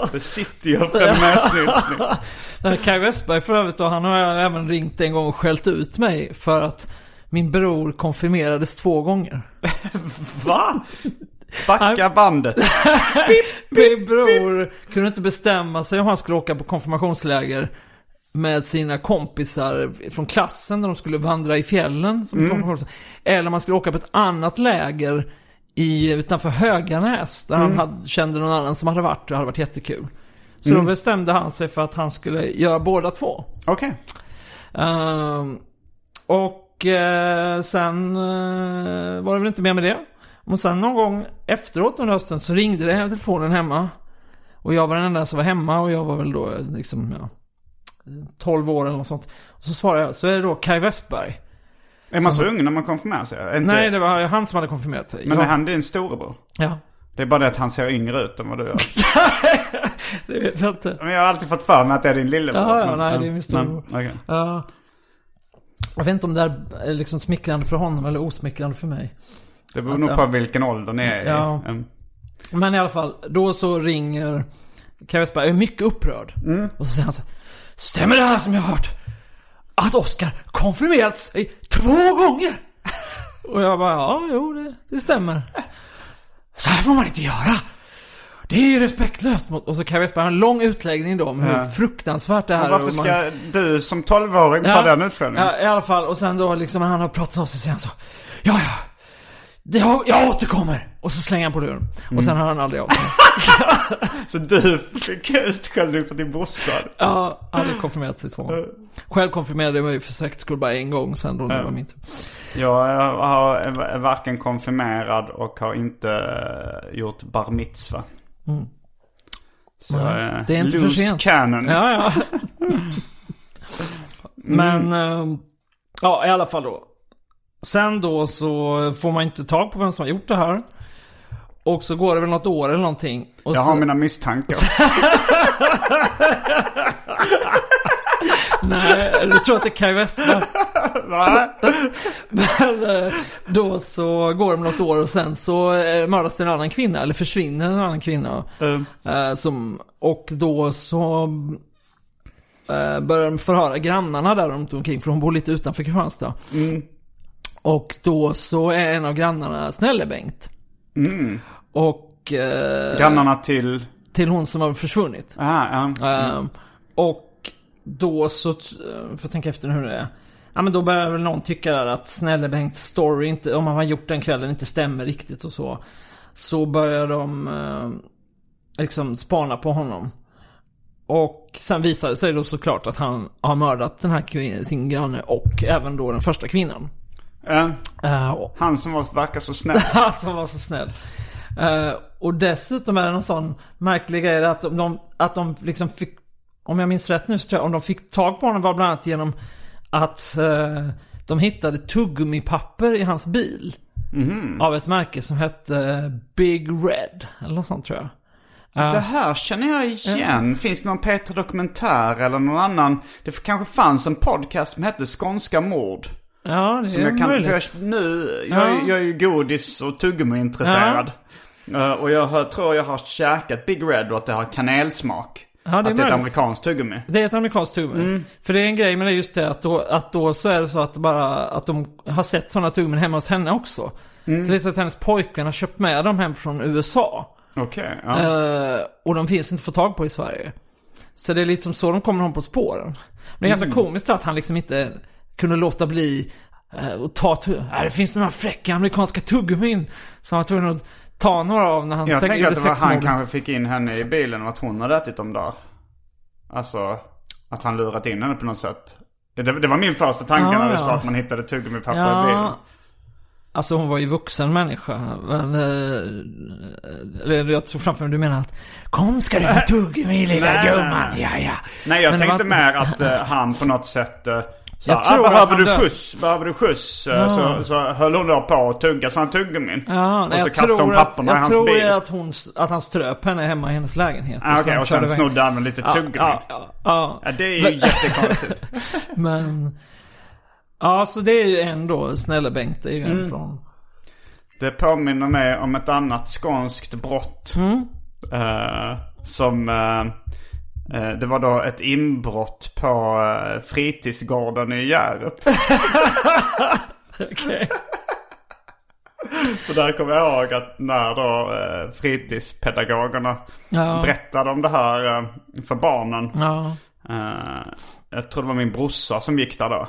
det sitter ju upp en mässnyltning. Kaj Westberg för övrigt då, han har även ringt en gång och skällt ut mig för att min bror konfirmerades två gånger. Va? Backa bandet. Min bror kunde inte bestämma sig om han skulle åka på konfirmationsläger med sina kompisar från klassen när de skulle vandra i fjällen som konfirmations- Eller om han skulle åka på ett annat läger i, utanför Höganäs där han hade, kände någon annan som hade varit och det hade varit jättekul. Så då bestämde han sig för att han skulle göra båda två. Okej. Ehm, och eh, sen eh, var det väl inte mer med det. Och sen någon gång efteråt under hösten så ringde det telefonen hemma. Och jag var den enda som var hemma och jag var väl då eh, liksom, ja, 12 år eller något sånt. Och så svarade jag, så är det då Kai Westberg. Är man så ung när man konfirmerar sig? Inte... Nej, det var han som hade konfirmerat sig. Men jag, är han din storebror? Ja, Det är bara det att han ser yngre ut än vad du gör. det vet jag inte. Men jag har alltid fått för mig att det är din lillebror. Ja, Men- nej, det är min storebror. Okej. Ja. jag vet inte om det här är liksom smickrande för honom eller osmickrande för mig. Det beror Att, nog ja. på vilken ålder ni är i. Ja. Mm. Men i alla fall, då så ringer Kaj Westberg, är mycket upprörd. Och så säger han så här, Stämmer det här som jag har hört? Att Oscar konfirmerats sig två gånger? Och jag bara, ja, jo, det, det stämmer. Så här får man inte göra. Det är ju respektlöst mot... Och så Kaj Westberg har en lång utläggning då om hur Ja. fruktansvärt det här Men varför och man- ska du som 12-åring ta den utskällningen? Ja, i alla fall. Och sen då liksom när han har pratat av sig han så. Ja, ja. Jag, jag återkommer. Och så slänger han på luren. Och sen hör han aldrig av. Så du fick utskällning för din brorsa? Ja, hade konfirmerat sig två gånger. Själv konfirmerade jag mig för säkerhets skull bara en gång sen då det Ja. var min tur. Jag har är varken konfirmerad och har inte eh, gjort bar mitzva. Så Nej, jag är det är inte för sent. cannon. Ja, ja. Men, ehm, ja i alla fall då. Sen då så får man inte tag på vem som har gjort det här. Och så går det väl något år eller någonting. Och Jag så, har mina misstankar. Nej, du tror att det är Kaj Westberg. Men eh, då så går det något år och sen så eh, mördas det en annan kvinna, eller försvinner en annan kvinna. Mm. Eh, som, och då så börjar de förhöra grannarna där runt omkring, för hon bor lite utanför Kristianstad. Mm. Och då så är en av grannarna Snälle-Bengt. Mm. Och eh, Grannarna till... till hon som har försvunnit. Ah, ja. Ehm, och då så, eh, får jag tänka efter hur det är. Ja men då börjar väl någon tycka att Snälle Bengts story inte, om han har gjort den kvällen inte stämmer riktigt och så. Så börjar de eh, liksom spana på honom. Och sen visar det sig då såklart att han har mördat den här sin granne och även då den första kvinnan. Och- han som var, verkar så snäll. som var så snäll. Eh, och dessutom är det någon sån märklig grej att de, att de liksom fick, om jag minns rätt nu så tror jag, om de fick tag på honom var bland annat genom att eh, de hittade tuggummipapper i hans bil. Av ett märke som hette Big Red, eller något sånt tror jag. Det här känner jag igen. Finns det någon Peter Dokumentär eller någon annan? Det kanske fanns en podcast som hette Skånska mord. Ja, det Som är jag kan, möjligt. för jag, nu, jag, Ja. jag är ju godis och tuggummi-intresserad. Eh, och jag har, tror jag har käkat Big Red och att det har kanelsmak. Ja, det är att det är ett möjligt. amerikanskt tuggummi. Det är ett amerikanskt tuggummi. Mm. För det är en grej med det just det att då, att då så är det så att bara att de har sett sådana tuggummin hemma hos henne också. Mm. Så det är så att hennes pojkvän har köpt med dem hem från USA. Okej, ja. Eh, och de finns inte att få tag på i Sverige. Så det är liksom så de kommer honom på spåren. Men det är ganska Mm. komiskt att han liksom inte kunde låta bli eh, och ta äh, det finns några fräcka amerikanska tuggummin. Som han var tvungen att ta några av när han Jag tänker att det var han kanske fick in henne i bilen och att hon hade ätit dem där. Alltså, att han lurat in henne på något sätt. Det, det var min första tanke Ja, när du ja. sa att man hittade tuggummi-papper i bilen. Ja, alltså hon var ju vuxen människa. Men, eh, eller jag såg framför mig du menar att Kom ska du få tuggummi lilla gumman, ja ja. Nej, jag Men tänkte var mer att eh, han på något sätt så, Jag ah, tror att behöver du dö- skjuts? Behöver du skjuts? Eh, Ja. Så, så höll hon då på att tugga sådana tuggummin. Ja, nej, och så jag kastade hon tror, att, papperna i jag hans tror bil. att, hon, att han ströp henne hemma i hennes lägenhet. Ah, Okej, och sen snodde han lite Ja, tuggummi. ja, ja, ja. Ja, det är ju Men- jättekonstigt. Men... Ja, så det är ju en då, snälla Bengt, det är ju Mm. en från... Det påminner mig om ett annat skånskt brott. Mm. Eh, som... eh, det var då ett inbrott på uh, fritidsgården i Hjärup. Okej. Så där kommer jag ihåg att när då uh, fritidspedagogerna Ja. berättade om det här eh, för barnen. Ja. Eh, jag tror det var min brorsa som gick där då.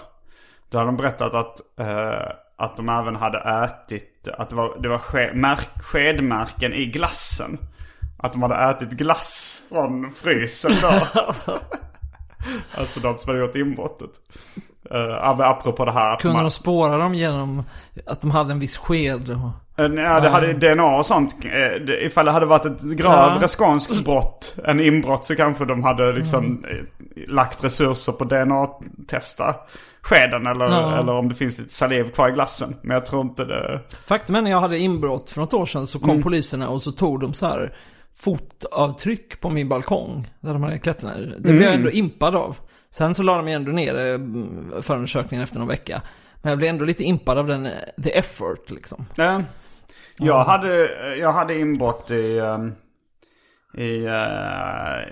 Då hade de berättat att, eh, att de även hade ätit, att det var, det var ske, märk, skedmärken i glassen. Att de hade ätit glass från frysen då. alltså de som hade gjort inbrottet. Uh, apropå det här. Kunde man- de spåra dem genom att de hade en viss sked? Och... Eh, Ja, det hade DNA och sånt. Eh, Ifall det hade varit ett grövre Ja. skånskt brott än inbrott så kanske de hade liksom eh, lagt resurser på DNA-testa skeden eller, Ja. eller om det finns lite saliv kvar i glassen. Men jag tror inte det... Faktum är när jag hade inbrott för något år sedan så kom Mm. poliserna och så tog de så här fotavtryck på min balkong. Där de hade klättrat ner. Det blev Mm. jag ändå impad av. Sen så la de ändå ner eh, förundersökningen efter någon vecka. Men jag blev ändå lite impad av den, eh, the effort liksom. Eh, jag, hade, jag hade inbrott i... ehm, i eh,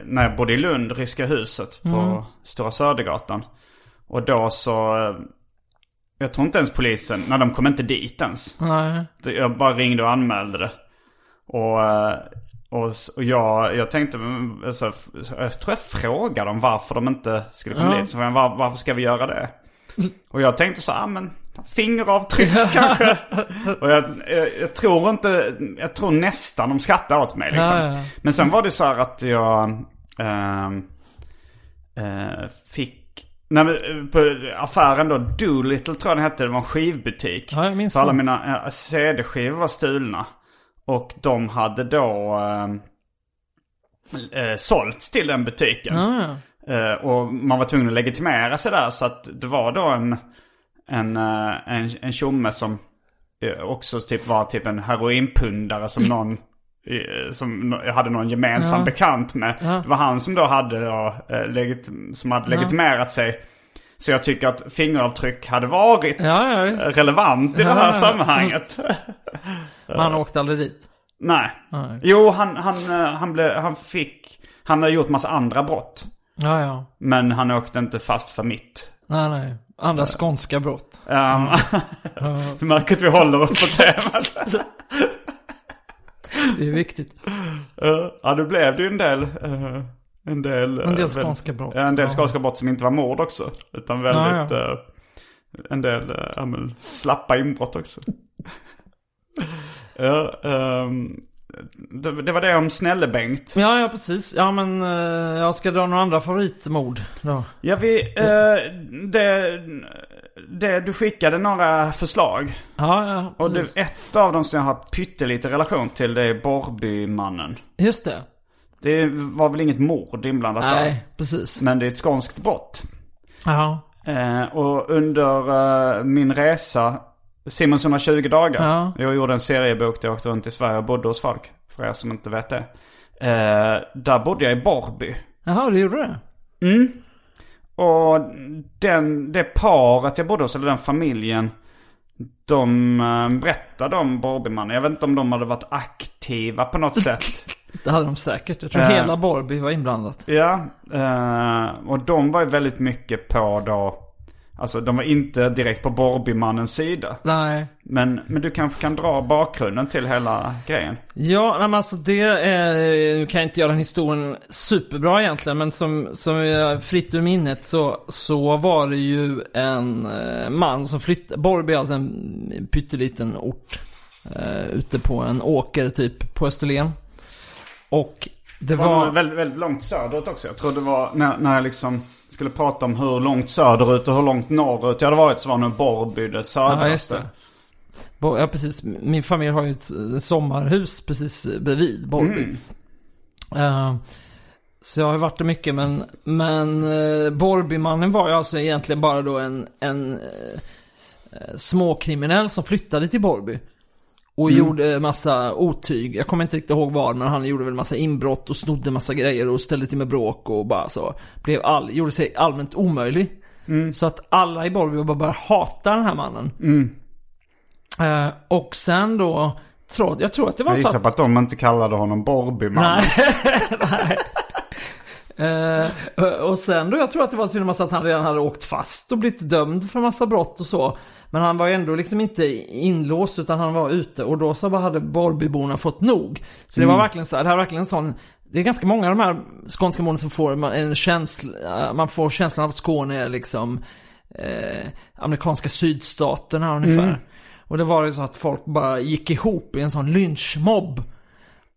när jag bodde i Lund, Ryska huset på Stora Södergatan. Och då så... eh, Jag tror inte ens polisen, när de kom inte dit ens. Nej. Jag bara ringde och anmälde det. Och, eh, och, och jag, jag tänkte, men, alltså, jag tror jag frågade dem varför de inte skulle komma Ja. dit. Så jag, var, varför ska vi göra det? Och jag tänkte så, ah, men fingeravtryck kanske. och jag, jag, jag tror inte, jag tror nästan de skrattade åt mig liksom. Ja, ja. Men sen var det så här att jag ehm, eh, fick, nej men eh, på affären då, Doolittle tror jag den hette, det var en skivbutik. Ja, jag minns Så alla mina eh, CD-skivor var stulna. Och de hade då eh, eh, sålts till den butiken. Ja, ja. Eh, och man var tvungen att legitimera sig där. Så att det var då en, en, eh, en, en tjomme som eh, också typ var typ en heroinpundare som någon eh, som hade någon gemensam Ja. bekant med. Ja. Det var han som då hade, då, legit, som hade legitimerat sig. Så jag tycker att fingeravtryck hade varit Ja, ja, relevant i det Ja, här ja. sammanhanget. Men han åkte aldrig dit. Nej. Nej. Jo, han, han, eh, han, blev, han fick... Han har gjort massa andra brott. Ja, ja. Men han åkte inte fast för mitt. Nej, nej. Andra skånska brott. Um, du märker att vi håller oss på temat. Det är viktigt. Uh, ja, det blev det ju en del. eh, en del, En del väl- skånska brott. Ja, en del Ja. skånska brott som inte var mord också. Utan väldigt... Ja, eh, en del uh, ja, slappa inbrott också. Ja, ehm, det, det var det om Snälle-Bengt. Ja, ja precis. Ja, men eh, jag ska dra några andra favoritmord då. Ja, vi... eh, det, det, du skickade några förslag. Ja, ja, Och precis. det, ett av dem som jag har pyttelite relation till det är Borrbymannen. Just det. Det var väl inget mord inblandat där. Nej, precis. Men det är ett skånskt brott. Ja. Eh, och under min resa, Simons 120 dagar. Ja. Jag gjorde en seriebok där jag åkte runt i Sverige och bodde hos folk. För er som inte vet det. Eh, där bodde jag i Borrby. Jaha, du gjorde det? Mm. Och den, det paret jag bodde hos, eller den familjen. De eh, berättade om Borrbymannen. Jag vet inte om de hade varit aktiva på något sätt. Det hade de säkert. Jag tror Eh. hela Borby var inblandat. Ja, eh, och de var ju väldigt mycket på då... Alltså de var inte direkt på Borbymannens sida. Nej. Men, men du kanske kan dra bakgrunden till hela grejen? Ja, nej, men alltså det är, nu kan jag inte göra den historien superbra egentligen, men som, som fritt ur minnet så, så var det ju en eh, man som flyttade, Borrby är alltså en pytteliten ort, eh, ute på en åker typ på Österlen. Och det Det var var... väldigt, väldigt långt söderut också. Jag tror det var när, när jag liksom skulle prata om hur långt söderut och hur långt norrut jag hade varit så var nog Borrby det Ja, just södraste. det. Bo- Ja, precis. Min familj har ju ett eh, sommarhus precis bredvid Borrby. Mm. Eh, så jag har varit där mycket, men, men uh, Borbymannen var ju alltså egentligen bara då en, en uh, småkriminell som flyttade till Borby. Och gjorde massa otyg. Jag kommer inte riktigt ihåg vad, men han gjorde väl massa inbrott och snodde massa grejer och ställde till med bråk och bara så. Blev all, gjorde sig allmänt omöjlig. Så att alla i Borby bara började hata den här mannen. Eh, och sen då, jag tror att det var Jag så gissar att... på att de inte kallade honom Borbymannen. Nej. Nej. Eh, och sen då, jag tror att det var till och med så att han redan hade åkt fast och blivit dömd för massa brott och så. Men han var ju ändå liksom inte inlåst utan han var ute och då så hade Borbyborna fått nog. Så det var verkligen så här, det här var verkligen en sån det är ganska många av de här skånska morden som får en känsla, man får känslan av att Skåne är liksom eh, amerikanska sydstaterna ungefär. Och det var ju så att folk bara gick ihop i en sån lynchmobb.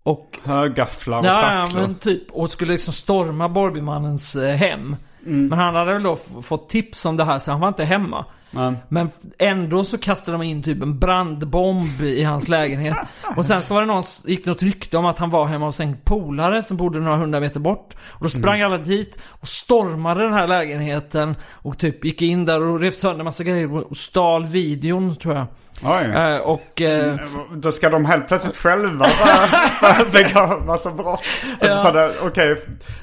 Och Högafflar och Ja, ja, facklor. men typ. Och skulle liksom storma Borbymannens eh, hem. Mm. Men han hade väl då fått tips om det här så han var inte hemma. Men, Men ändå så kastade de in typ en brandbomb i hans lägenhet. Och sen så var det någon, gick något rykte om att han var hemma hos en polare som bodde några hundra meter bort. Och då sprang alla dit och stormade den här lägenheten. Och typ gick in där och rev sönder massa grejer och stal videon tror jag. Oj. Eh, och... Eh, Då ska de helt plötsligt själva begå massa brott. Ja. Alltså, Okej,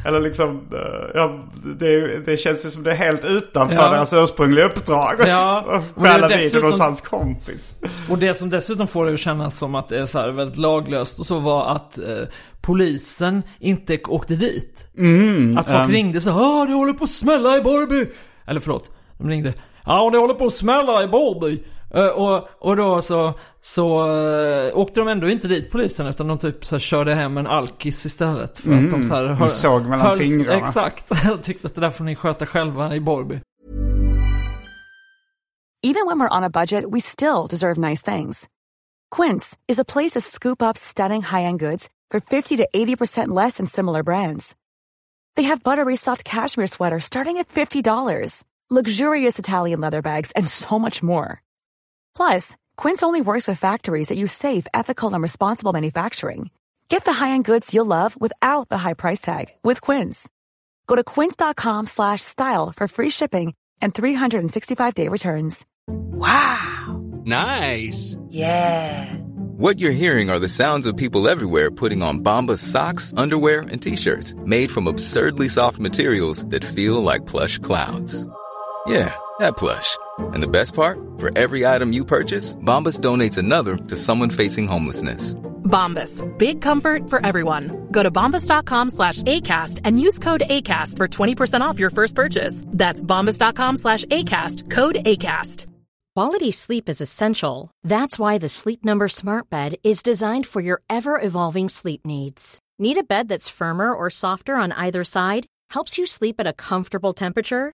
eller liksom, eh, ja, det, det känns ju som det är helt utanför Ja. deras ursprungliga uppdrag. Och Ja, och stjäla videon hos hans kompis. Och det som dessutom får det att kännas som att det är så här väldigt laglöst och så var att eh, polisen inte åkte dit. att folk ehm. ringde så här, det håller på att smälla i Borby. Eller förlåt, de ringde. Ja, det håller på att smälla i Borby. Eh, och, och då så, så eh, åkte de ändå inte dit polisen utan de typ så här, körde hem en alkis istället. För att de så här, de såg mellan fingrarna. Exakt, jag tyckte att det där får ni sköta själva i Borby. Even when we're on a budget, we still deserve nice things. Quince is a place to scoop up stunning high-end goods for 50 to 80% less than similar brands. They have buttery soft cashmere sweaters starting at $50, luxurious Italian leather bags, and so much more. Plus, Quince only works with factories that use safe, ethical, and responsible manufacturing. Get the high-end goods you'll love without the high price tag with Quince. Go to quince.com slash style for free shipping and 365-day returns. Wow. Nice. Yeah. What you're hearing are the sounds of people everywhere putting on Bombas socks, underwear, and t-shirts made from absurdly soft materials that feel like plush clouds. Yeah, that plush. And the best part? For every item you purchase, Bombas donates another to someone facing homelessness. Bombas. Big comfort for everyone. Go to bombas.com slash ACAST and use code ACAST for 20% off your first purchase. That's bombas.com slash ACAST. Code ACAST. Quality sleep is essential. That's why the Sleep Number Smart Bed is designed for your ever evolving sleep needs. Need a bed that's firmer or softer on either side? Helps you sleep at a comfortable temperature?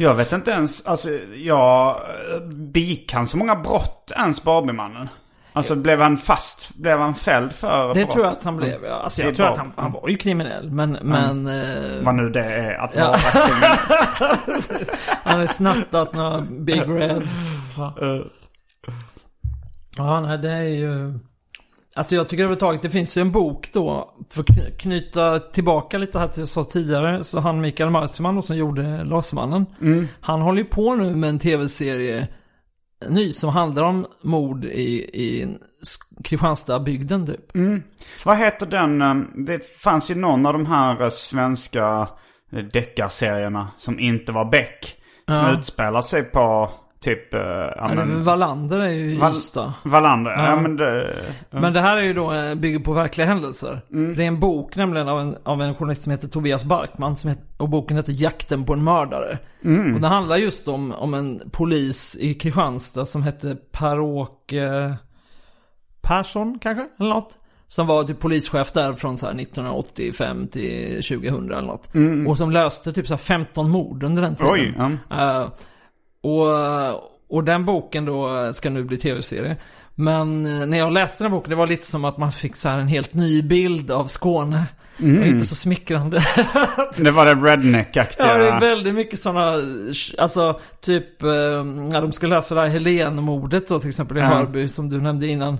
Jag vet inte ens, alltså jag... Begick han så många brott ens Barbiemannen? Alltså blev han fast, blev han fälld för Det brott? tror jag att han blev. ja. Alltså jag är tror att han, han var ju kriminell, men... men eh, Vad nu det är att vara kriminell. han hade snattat några Big Red. Ja, nej det är ju... Alltså jag tycker överhuvudtaget det finns ju en bok då. För att kny- knyta tillbaka lite här till jag sa tidigare. Så han Mikael Marziman då som gjorde Lasermannen. Han håller ju på nu med en tv-serie. Ny som handlar om mord i, i Kristianstadsbygden typ. Vad heter den? eh, Det fanns ju någon av de här eh, svenska eh, deckarserierna som inte var Beck. Som Ja. utspelar sig på typ... eh, ja, men- Wallander är ju Ystad. Wallander. Ja, Ja. men det... ja. Men det här är ju då, eh, bygger på verkliga händelser. Det är en bok nämligen av en, av en journalist som heter Tobias Barkman. Som heter, och boken heter Jakten på en mördare. Och det handlar just om, om en polis i Kristianstad som hette Per-Åke Persson kanske? Eller något. Som var typ polischef där från så här 1985 till 2000 eller något. Och som löste typ så här 15 mord under den tiden. Oj, ja. Eh, och, och den boken då ska nu bli tv-serie. Men eh, när jag läste den boken, det var lite som att man fick så här en helt ny bild av Skåne. Det var inte så smickrande. Det var det redneck-aktiga. ja, det är väldigt mycket sådana, alltså typ, eh, när de ska lösa det här Helen-mordet då till exempel i Ja. Hörby som du nämnde innan.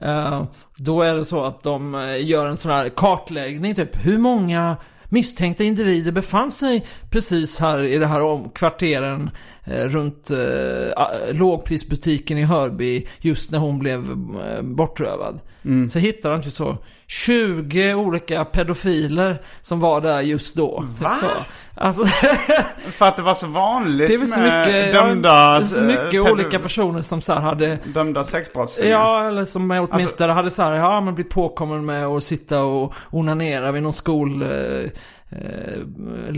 Eh, då är det så att de gör en sån här kartläggning typ, hur många misstänkta individer befann sig precis här i det här om, kvarteren eh, runt eh, lågprisbutiken i Hörby just när hon blev eh, bortrövad. Mm. Så hittar han typ så 20 olika pedofiler som var där just då. Va? Så. Alltså, För att det var så vanligt det är så med mycket, dömda... ja, det är så eh, mycket olika personer som så här hade Dömda sexbrottslingar. Ja, eller som åtminstone Alltså- hade så här, ja men blivit påkommen med att sitta och onanera vid någon skol... Eh, eh,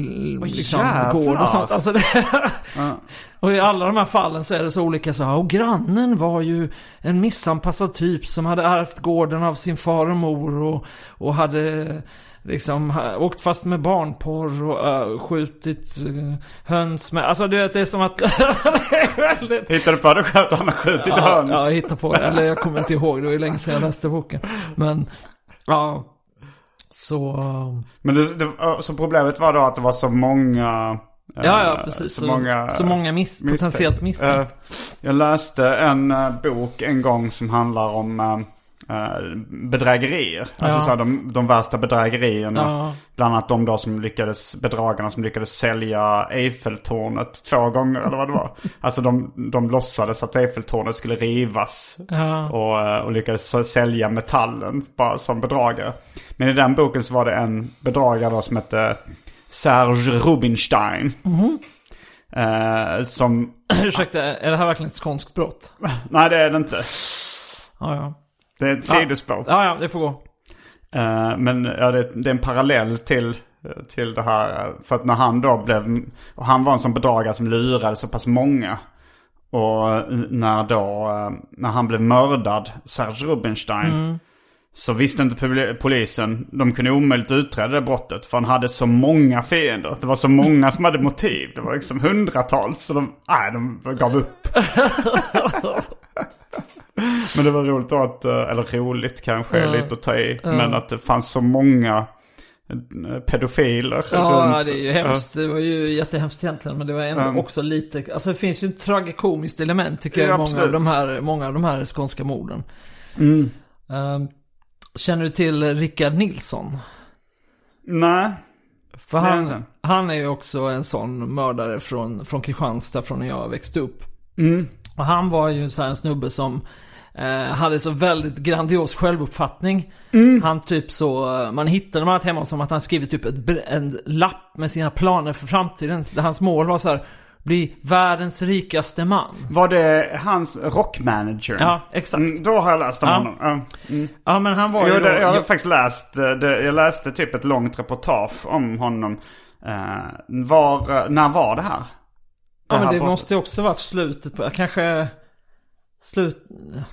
liksom, jävlar. gård och sånt. Alltså det, Ja. och i alla de här fallen så är det så olika så här, och grannen var ju en missanpassad typ som hade ärvt gården av sin far och mor och, och hade liksom åkt fast med barnporr och uh, skjutit uh, höns med, alltså du vet det är som att det är väldigt Hittade du på det själv att han har skjutit ja, höns? Ja, jag hittar på det. Eller jag kommer inte ihåg, det var ju länge sedan jag läste boken. Men, ja. Så, um, Men det, det, så problemet var då att det var så många... eh, ja ja precis. Så, Så många... så många miss, misstänkt. potentiellt misstänkta. Eh, jag läste en eh, bok en gång som handlar om eh, bedrägerier. Alltså Ja. så här, de, de värsta bedrägerierna. Ja. Bland annat de då som lyckades, bedragarna som lyckades sälja Eiffeltornet två gånger eller vad det var. Alltså de, de låtsades att Eiffeltornet skulle rivas. Ja. Och, eh, och lyckades sälja metallen bara som bedragare. Men i den boken så var det en bedragare då som hette Serge Rubinstein. Eh, som, Ursäkta, är det här verkligen ett skånskt brott? nej det är det inte. Ja, ja. Det är ett Ja. sidospår. Ja, ja, det får gå. Eh, men ja, det, det är en parallell till, till det här. eh, För att när han då blev, och han var en sån bedragare som lurade så pass många. Och eh, när då, när han blev mördad, Serge Rubinstein. Så visste inte polisen, de kunde omöjligt utreda det brottet. För han hade så många fiender. Det var så många som hade motiv. Det var liksom hundratals. Så de, nej, de gav upp. Men det var roligt att, eh, eller roligt kanske Ja. lite att ta i. Men att det fanns så många eh, pedofiler Ja, runt. det är ju hemskt. Det var ju jättehemskt egentligen. Men det var ändå Mm. också lite, alltså det finns ju ett tragikomiskt element tycker jag Ja, i många av, de här, många av de här skånska morden. Mm. Ehm, känner du till Rickard Nilsson? Nej. För han, inte. han är ju också en sån mördare från, från Kristianstad från när jag växte upp. Mm. Och han var ju så en snubbe som eh, hade så väldigt grandios självuppfattning. Mm. Han typ så, man hittade annat hemma som att han skrivit typ ett, en lapp med sina planer för framtiden. Där hans mål var så här, bli världens rikaste man. Var det hans rockmanager? Ja, exakt. Mm, då har jag läst om Ja. honom. Ja. Mm. Ja men han var ju Jo, då, det, jag har jag- faktiskt läst, eh, det, jag läste typ ett långt reportage om honom. Eh, var, eh, när var det här? Ja men det måste ju också varit slutet på, kanske Slut,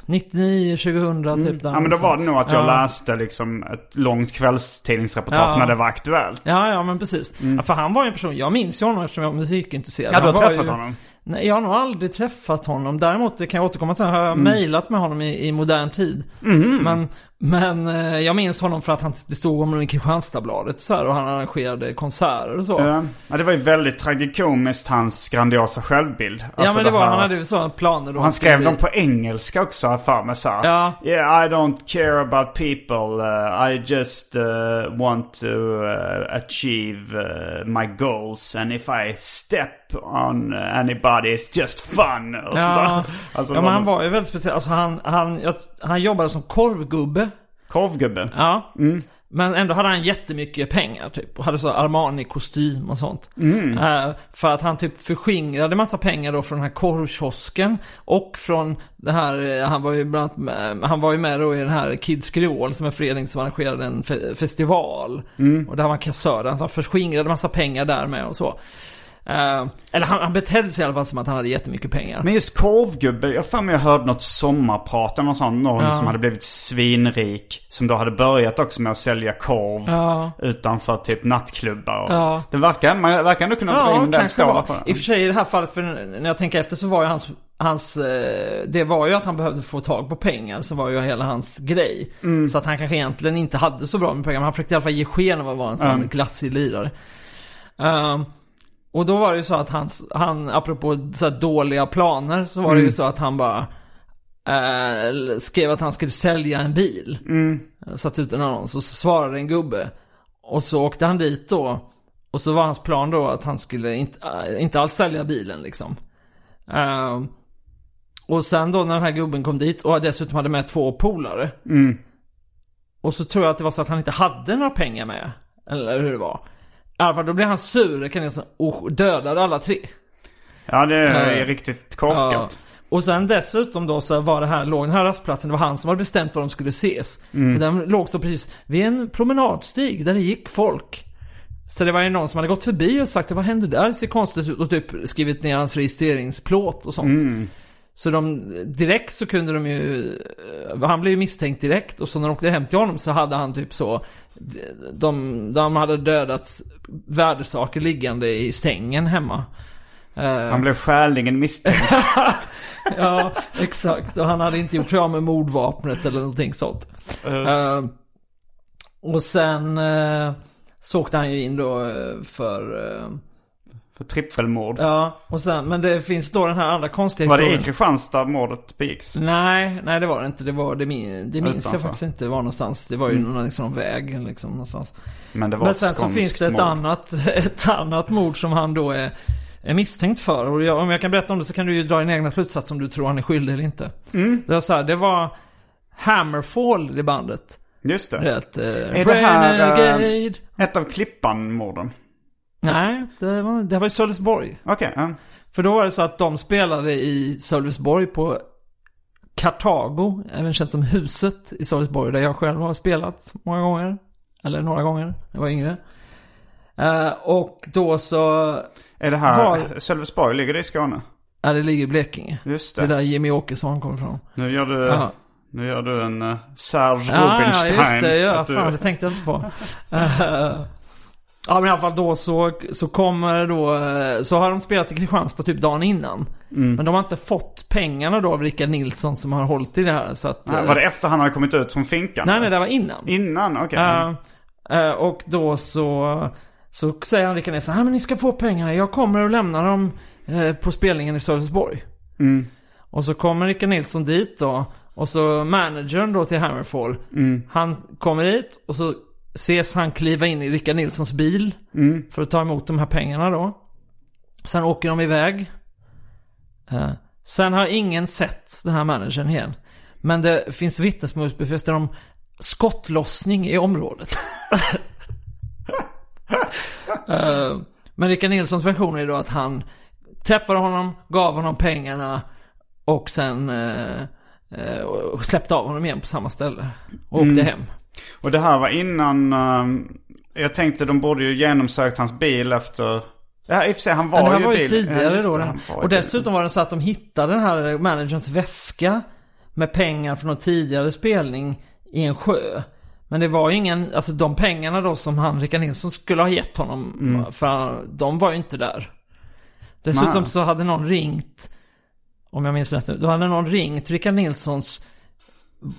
99, 2000 typ. där Mm. Ja men då var det nog att jag Ja. läste liksom ett långt kvällstidningsreportage Ja. när det var aktuellt. Ja, ja men precis. Ja, för han var ju en person, jag minns ju honom eftersom jag var musikintresserad. Mm. Ja, du har träffat ju, honom? Nej, jag har nog aldrig träffat honom. Däremot, det kan jag återkomma till, har jag mejlat med honom i, i modern tid. Men, men eh, jag minns honom för att han, det stod om honom i Kristianstadsbladet så här, och han arrangerade konserter och så. Ja. Ja, det var ju väldigt tragikomiskt, hans grandiosa självbild. ja, Alltså men det var, här- han hade ju sådana planer då. Han skrev dem på engelska också, har för mig så här. Ja. Yeah, I don't care about people. Uh, I just uh, want to uh, achieve uh, my goals. And if I step on anybody, it's just fun. Och Ja. Alltså, ja men han var ju väldigt speciell. Alltså han, han, jag, han jobbade som korvgubbe. Korvgubbe. Ja. Men ändå hade han jättemycket pengar typ. Och hade så Armani-kostym och sånt. Eh, för att han typ förskingrade massa pengar då från den här korvkiosken. Och från det här, eh, han var ju bland annat han var ju med då i den här Kids Creole som är en förening som arrangerade en fe- festival. Och där var han kassör. Han förskingrade massa pengar där med och så. Eh, eller han, han betedde sig i alla fall som att han hade jättemycket pengar. Men just korvgubbe, jag för mig jag hörde något sommarprat eller något sånt. Någon Ja. som hade blivit svinrik. Som då hade börjat också med att sälja korv Ja. utanför typ nattklubbar. Och Ja. Det verkar, man verkar ändå kunna dra in den stålar på I och för sig i det här fallet, för när jag tänker efter så var ju hans, hans eh, det var ju att han behövde få tag på pengar som var ju hela hans grej. Mm. Så att han kanske egentligen inte hade så bra med pengar, men han försökte i alla fall ge sken av att vara en sån Mm. glassig lirare. Ehm, och då var det ju så att hans, han, apropå så här dåliga planer, så var det ju så att han bara eh, skrev att han skulle sälja en bil. Satt ut en annons och så svarade en gubbe. Och så åkte han dit då. Och så var hans plan då att han skulle inte, äh, inte alls sälja bilen liksom. Ehm, och sen då när den här gubben kom dit och dessutom hade med två polare. Och så tror jag att det var så att han inte hade några pengar med. Eller hur det var. I alla fall då blev han sur kan säga, och dödade alla tre. Ja, det är Ja. riktigt korkat. Och sen dessutom då så var det här, låg den här rastplatsen, det var han som hade bestämt var de skulle ses. Och den låg så precis vid en promenadstig där det gick folk. Så det var ju någon som hade gått förbi och sagt vad hände där? Det ser konstigt ut och typ skrivit ner hans registreringsplåt och sånt. Så de, direkt så kunde de ju, eh, han blev ju misstänkt direkt och så när de åkte hem till honom så hade han typ så, de, de hade dödats värdesaker liggande i sängen hemma. Eh, Han blev skäligen misstänkt. Ja, exakt. Och han hade inte gjort sig av med mordvapnet eller någonting sånt. Eh, och sen uh, så åkte han ju in då för... För trippelmord. ja, och sen, men det finns då den här andra konstiga Var det i historien. Kristianstad mordet begicks? Nej, nej det var det inte. Det, var, det, min, det minns jag faktiskt inte var någonstans. Det var ju någon liksom, väg liksom någonstans. Men det var Men sen så finns det ett mord. annat, ett annat mord som han då är, är misstänkt för. Och jag, om jag kan berätta om det så kan du ju dra din egna slutsats om du tror han är skyldig eller inte. Mm. Det var så här, det var Hammerfall i bandet. Just det. Rätt, eh, Är det här, eh. Ett av Klippan-morden. Nej, det var, det var i Sölvesborg. Okej, ja. För då var det så att de spelade i Sölvesborg på Kartago, även känt som Huset i Sölvesborg, där jag själv har spelat många gånger. Eller några gånger, när jag var yngre. Eh, och då så, Är det här, Var- Sölvesborg, ligger det i Skåne? ja det ligger i Blekinge. Just Det är det. där Jimmy Åkesson kommer ifrån. Nu gör du, Ja. nu gör du en uh, Serge Ja, ja, Rubinstein. just det. Ja, Att du- fan, det tänkte jag inte på. Eh, ja, men i alla fall då så, så kommer då, eh, så har de spelat i Kristianstad typ dagen innan. Mm. Men de har inte fått pengarna då av Rickard Nilsson som har hållit i det här. Så att, Nej, eh, Var det efter han hade kommit ut från finkan? nej, nej, det var innan. Innan? Okej. Eh, eh, och då så, så säger han Rickard Nilsson, "Ja, men ni ska få pengarna, jag kommer och lämnar dem eh, på spelningen i Sölvesborg. Mm. Och så kommer Rickard Nilsson dit då. Och så managern då till Hammerfall. Mm. Han kommer dit och så ses han kliva in i Rickard Nilssons bil. Mm. För att ta emot de här pengarna då. Sen åker de iväg. Eh, sen har ingen sett den här managern igen. Men det finns vittnesmålsbefäster om skottlossning i området. Eh, men Rickard Nilssons version är då att han träffade honom, gav honom pengarna och sen eh, eh, och släppte av honom igen på samma ställe. Och åkte hem. Och det här var innan... ehm, jag tänkte de borde ju genomsökt hans bil efter... Ja, i och för sig, han var det här ju var ju. Ja, tidigare då. det, han Och dessutom var det så att de hittade den här managerns väska med pengar från någon tidigare spelning i en sjö. Men det var ju ingen, alltså de pengarna då som han, Rickard Nilsson, skulle ha gett honom, Mm. för de var ju inte där. Dessutom Nej. så hade någon ringt, om jag minns rätt nu, då hade någon ringt Rickard Nilssons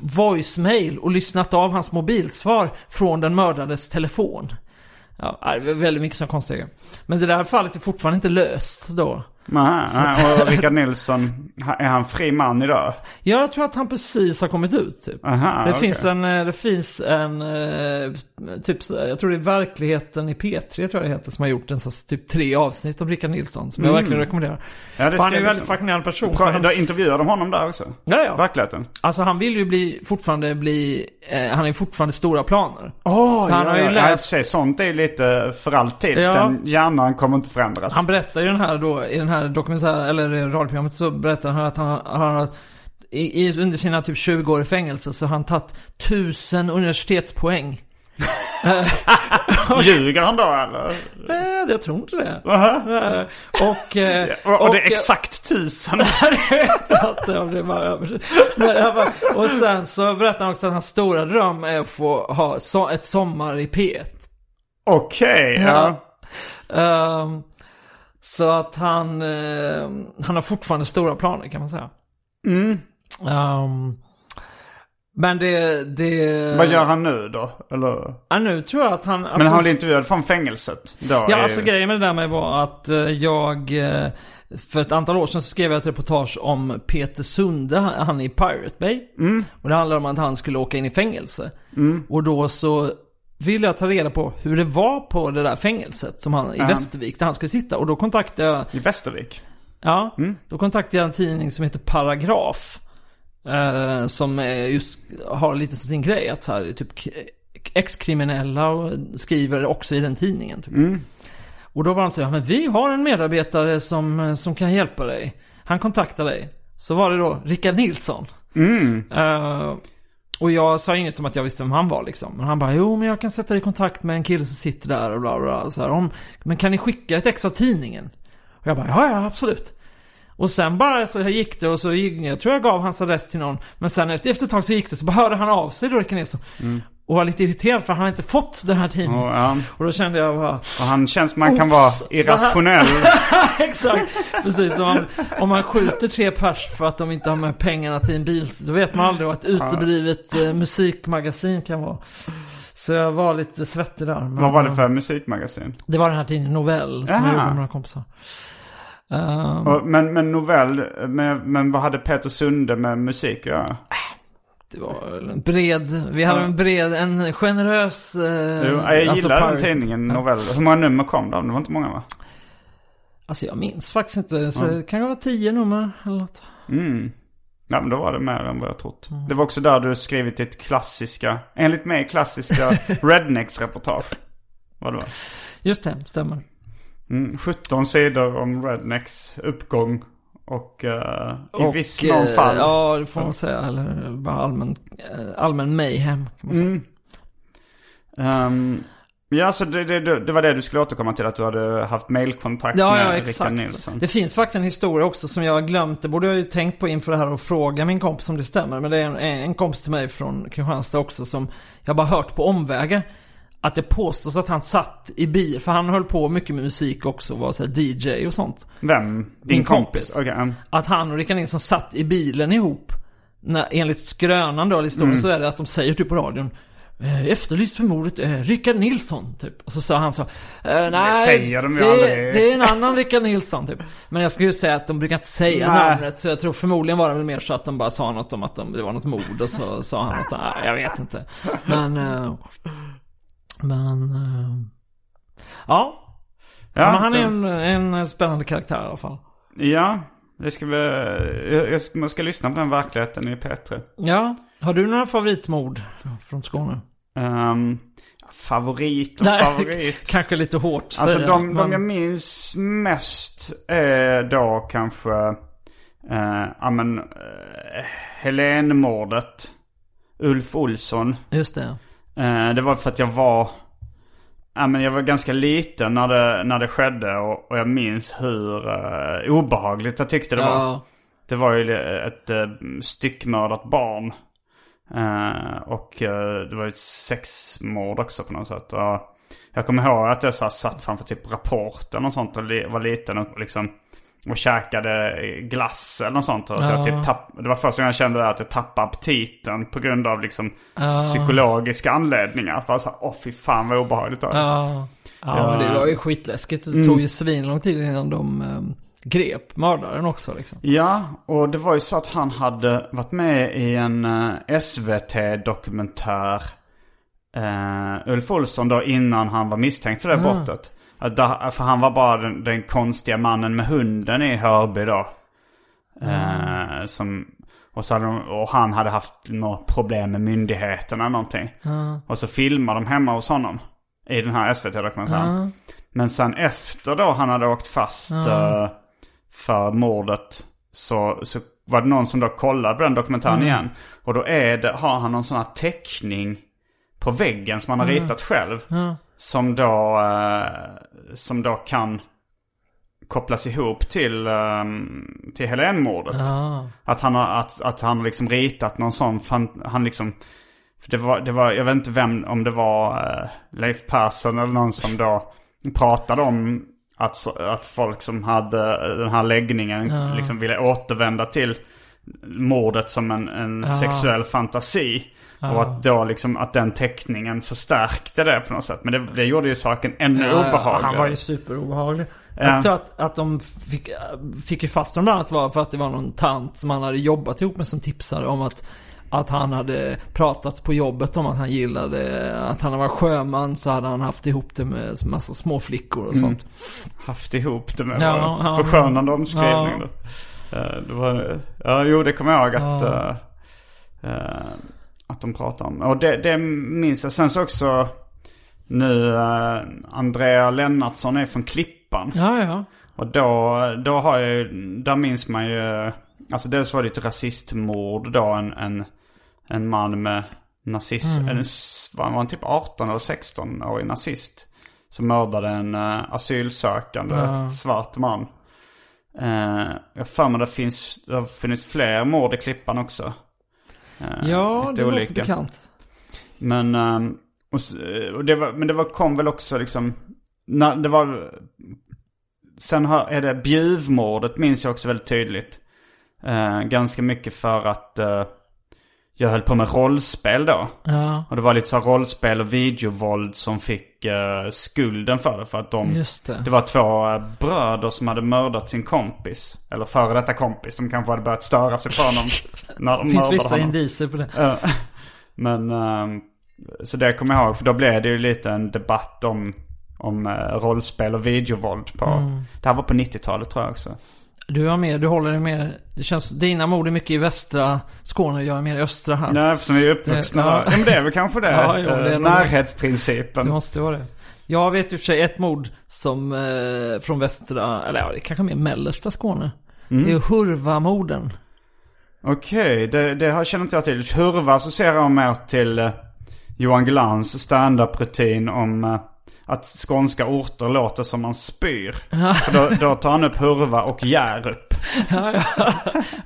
voicemail och lyssnat av hans mobilsvar från den mördades telefon. Ja, det var väldigt mycket som konstiga. Men det där fallet är fortfarande inte löst då. Nej, och Rickard Nilsson, är han fri man idag? Jag tror att han precis har kommit ut typ. Aha, det, okej. finns en, eh, det finns en, eh, typ, jag tror det är Verkligheten i P3 tror jag det heter, som har gjort en så, typ tre avsnitt om Rickard Nilsson. Som jag verkligen rekommenderar. Mm. Ja, det För han är en väldigt på. fascinerande person. Pra- han, Då intervjuade de honom där också? ja, ja. Verkligheten? Alltså han vill ju bli, fortfarande bli, eh, han har ju fortfarande stora planer. Åh, Så han har ju ja, läst- ja, sånt är ju lite för alltid. Ja. Den hjärnan kommer inte förändras. Han berättar ju den här då, i den här dokumentär, eller radioprogrammet så berättar han att han, han har i, i, under sina typ 20 år i fängelse så har han tagit tusen universitetspoäng. Ljuger han då eller? Nej, jag tror inte det. Eh, Och... eh, Och, och det är exakt tusen. Och sen så berättar han också att hans stora dröm är att få ha ett sommar i P1. Okej, ja. Ehm, så att han, eh, han har fortfarande stora planer kan man säga. Mm. Ehm, men det, det... Vad gör han nu då? Eller? Ja, nu tror jag att han... Men Alltså, han blev intervjuad från fängelset då? ja, i- alltså grejen med det där med var att eh, jag... eh, För ett antal år sedan så skrev jag ett reportage om Peter Sunde, han är i Pirate Bay. Och det handlar om att han skulle åka in i fängelse. Och då så ville jag ta reda på hur det var på det där fängelset som han, i Västervik, där han skulle sitta. Och då kontaktade jag I Västervik? Ja, då kontaktade jag en tidning som heter Paragraf. Eh, som just har lite som sin grej att så här, typ ex-kriminella och skriver också i den tidningen. Typ. Och då var de så här, men vi har en medarbetare som, som kan hjälpa dig. Han kontaktar dig. Så var det då Rickard Nilsson. Eh, och jag sa inget om att jag visste vem han var liksom. Men han bara, jo men jag kan sätta dig i kontakt med en kille som sitter där och bla bla. bla. Så här, om, men kan ni skicka ett ex av tidningen? Och jag bara, ja ja absolut. Och sen bara så här gick det och så gick, jag tror jag gav hans adress till någon. Men sen efter ett tag så gick det så bara hörde han av sig då Rickard Nilsson. Mm. Och var lite irriterad för han hade inte fått den här tidningen. Och, ja. Och då kände jag bara, och han känns man kan vara irrationell. exakt. Precis, om man, om man skjuter tre pers för att de inte har med pengarna till en bil. Då vet man aldrig vad ett uteblivet eh, musikmagasin kan vara. Så jag var lite svettig där. Men, Vad var det för musikmagasin? Det var den här tidningen Novell som Jaha. jag gjorde med några kompisar. Ehm, Och, men, men novell, men, men vad hade Peter Sunde med musik att göra? Det var väl en bred, vi hade en bred, en generös... Eh, Jo, jag alltså gillar den Pirate- tidningen, novell. Hur många nummer kom det? Det var inte många va? Alltså jag minns faktiskt inte, så det kan vara tio nummer eller något. Mm. Ja men då var det mer än vad jag trott. Det var också där du skrivit ditt klassiska, enligt mig klassiska Rednecks-reportage. Vad det var. Just det, stämmer. Mm, 17 sidor om Rednecks uppgång och eh, i Och, viss mån eh, fall. Ja, det får man säga. Eller bara allmän, eh, allmän mayhem kan man säga. Mm. Ehm, ja, så det, det, det var det du skulle återkomma till, att du hade haft mailkontakt Ja, med ja, Rickard. Nilsson. Det finns faktiskt en historia också som jag har glömt. Det borde jag ju tänkt på inför det här och fråga min kompis om det stämmer. Men det är en, en kompis till mig från Kristianstad också som jag bara hört på omvägar. Att det påstås att han satt i bil, för han höll på mycket med musik också, var så DJ och sånt. Vem? Din Min kompis? kompis. Mm. Att han och Rickard Nilsson satt i bilen ihop. När, enligt skrönan då, historien, Mm. så är det att de säger typ på radion eh, Efterlyst för mordet, eh, Rickard Nilsson, typ. Och så sa han så eh, Nej, säger de ju det, aldrig." det är en annan Rickard Nilsson, typ. Men jag skulle ju säga att de brukar inte säga Nej. namnet, så jag tror förmodligen var det väl mer så att de bara sa något om att de, det var något mord, och så sa han något, nej, jag vet inte. Men, eh, men, eh, ja. Ja, men han är en, en spännande karaktär i alla fall. Ja, det ska vi... Jag, man ska lyssna på den verkligheten i P3. Ja. Har du några favoritmord från Skåne? Um, favorit och Nej, favorit. Kanske lite hårt Alltså säga, de, de men- jag minns mest är då kanske, eh, ja men, eh, Helenmordet. Ulf Olsson. Just det. Eh, det var för att jag var, ja men jag var ganska liten när det, när det skedde och, och jag minns hur eh, obehagligt jag tyckte det var. Ja. Det var ju ett eh, styckmördat barn. Och det var ju ett sexmord också på något sätt. Jag kommer ihåg att jag så här satt framför typ rapporten och sånt och var liten och liksom och käkade glass eller något sånt. Och Ja. jag typ tapp, det var första gången jag kände att jag tappade aptiten på grund av liksom Ja. psykologiska anledningar. Bara så här, åh fy fan vad obehagligt det. Ja, ja, Ja. men det var ju skitläskigt. Det Mm. tog ju svinlång tid innan de eh, grep mördaren också liksom. Ja, och det var ju så att han hade varit med i en eh, SVT-dokumentär. Uh, Ulf Olsson då innan han var misstänkt för det brottet. För han var bara den, den konstiga mannen med hunden i Hörby då. Eh, som, och, så de, och han hade haft något problem med myndigheterna eller någonting. Och så filmade de hemma hos honom. I den här SVT-dokumentären. Men sen efter då han hade åkt fast eh, för mordet så, så var det någon som då kollade på den dokumentären igen. Och då är det, har han någon sån här teckning på väggen som han har ritat själv. Som då, eh, som då kan kopplas ihop till, eh, till Helene-mordet. Ja. Att han har, att, att han liksom ritat någon sån, fan, han liksom det var, det var, jag vet inte vem, om det var eh, Leif Persson eller någon som då pratade om att, att folk som hade den här läggningen liksom ville återvända till mordet som en, en sexuell fantasi. Och att då liksom, att den teckningen förstärkte det på något sätt. Men det, det gjorde ju saken ännu Ja, obehagligare. Han var ju superobehaglig. Ja. Jag tror att, att de fick, fick ju fast honom bland annat var för att det var någon tant som han hade jobbat ihop med som tipsade om att att han hade pratat på jobbet om att han gillade, att han var sjöman så hade han haft ihop det med massa små flickor och sånt. haft ihop det med Ja, ja, förskönande omskrivning. ja. Eh, Det var, ja, jo det kommer jag ihåg att, Ja. eh, eh, att de pratade om. Och det, det minns jag. Sen så också nu uh, Andrea Lennartsson är från Klippan. Ja, ja. Och då, då har jag ju, där minns man ju, alltså dels var det ett rasistmord då, en, en, en man med nazist, en, s- var han typ 18 eller 16 årig nazist. Som mördade en uh, asylsökande Ja. svart man. Uh, jag har för mig det finns, det har funnits fler mord i Klippan också. Eh, Ja, det låter bekant. men, ehm, och det var, men det var, kom väl också liksom, när det var, sen har, är det Bjuvmordet minns jag också väldigt tydligt. Eh, ganska mycket för att eh, jag höll på med rollspel då. Ja, Och det var lite så rollspel och videovåld som fick eh, skulden för det. För att de, det. det var två eh, bröder som hade mördat sin kompis. Eller före detta kompis. De kanske hade börjat störa sig på honom. när de Det finns vissa honom. indicier på det. Ja. Men, ehm, så det kommer jag ihåg. För då blev det ju lite en debatt om, om eh, rollspel och videovåld på, Mm. det här var på 90-talet tror jag också. Du har mer, du håller dig mer, det känns, dina mord är mycket i västra Skåne och jag är mer i östra här. Nej, eftersom vi är uppvuxna Det- ja. där. Ja, men det är väl kanske det. Ja, jo, det är Eh, nog- Närhetsprincipen. Det måste vara det. Jag vet i och för sig ett mord som eh, från västra, eller ja, det är kanske mer mellersta Skåne. Mm. Det är Hurvamorden. Okej, det, det har- känner inte jag till. Hurva associerar jag mer till eh, Johan Glans stand-up-rutin om eh, att skånska orter låter som man spyr. För då, då tar han upp Hurva och Hjärup. ja, ja.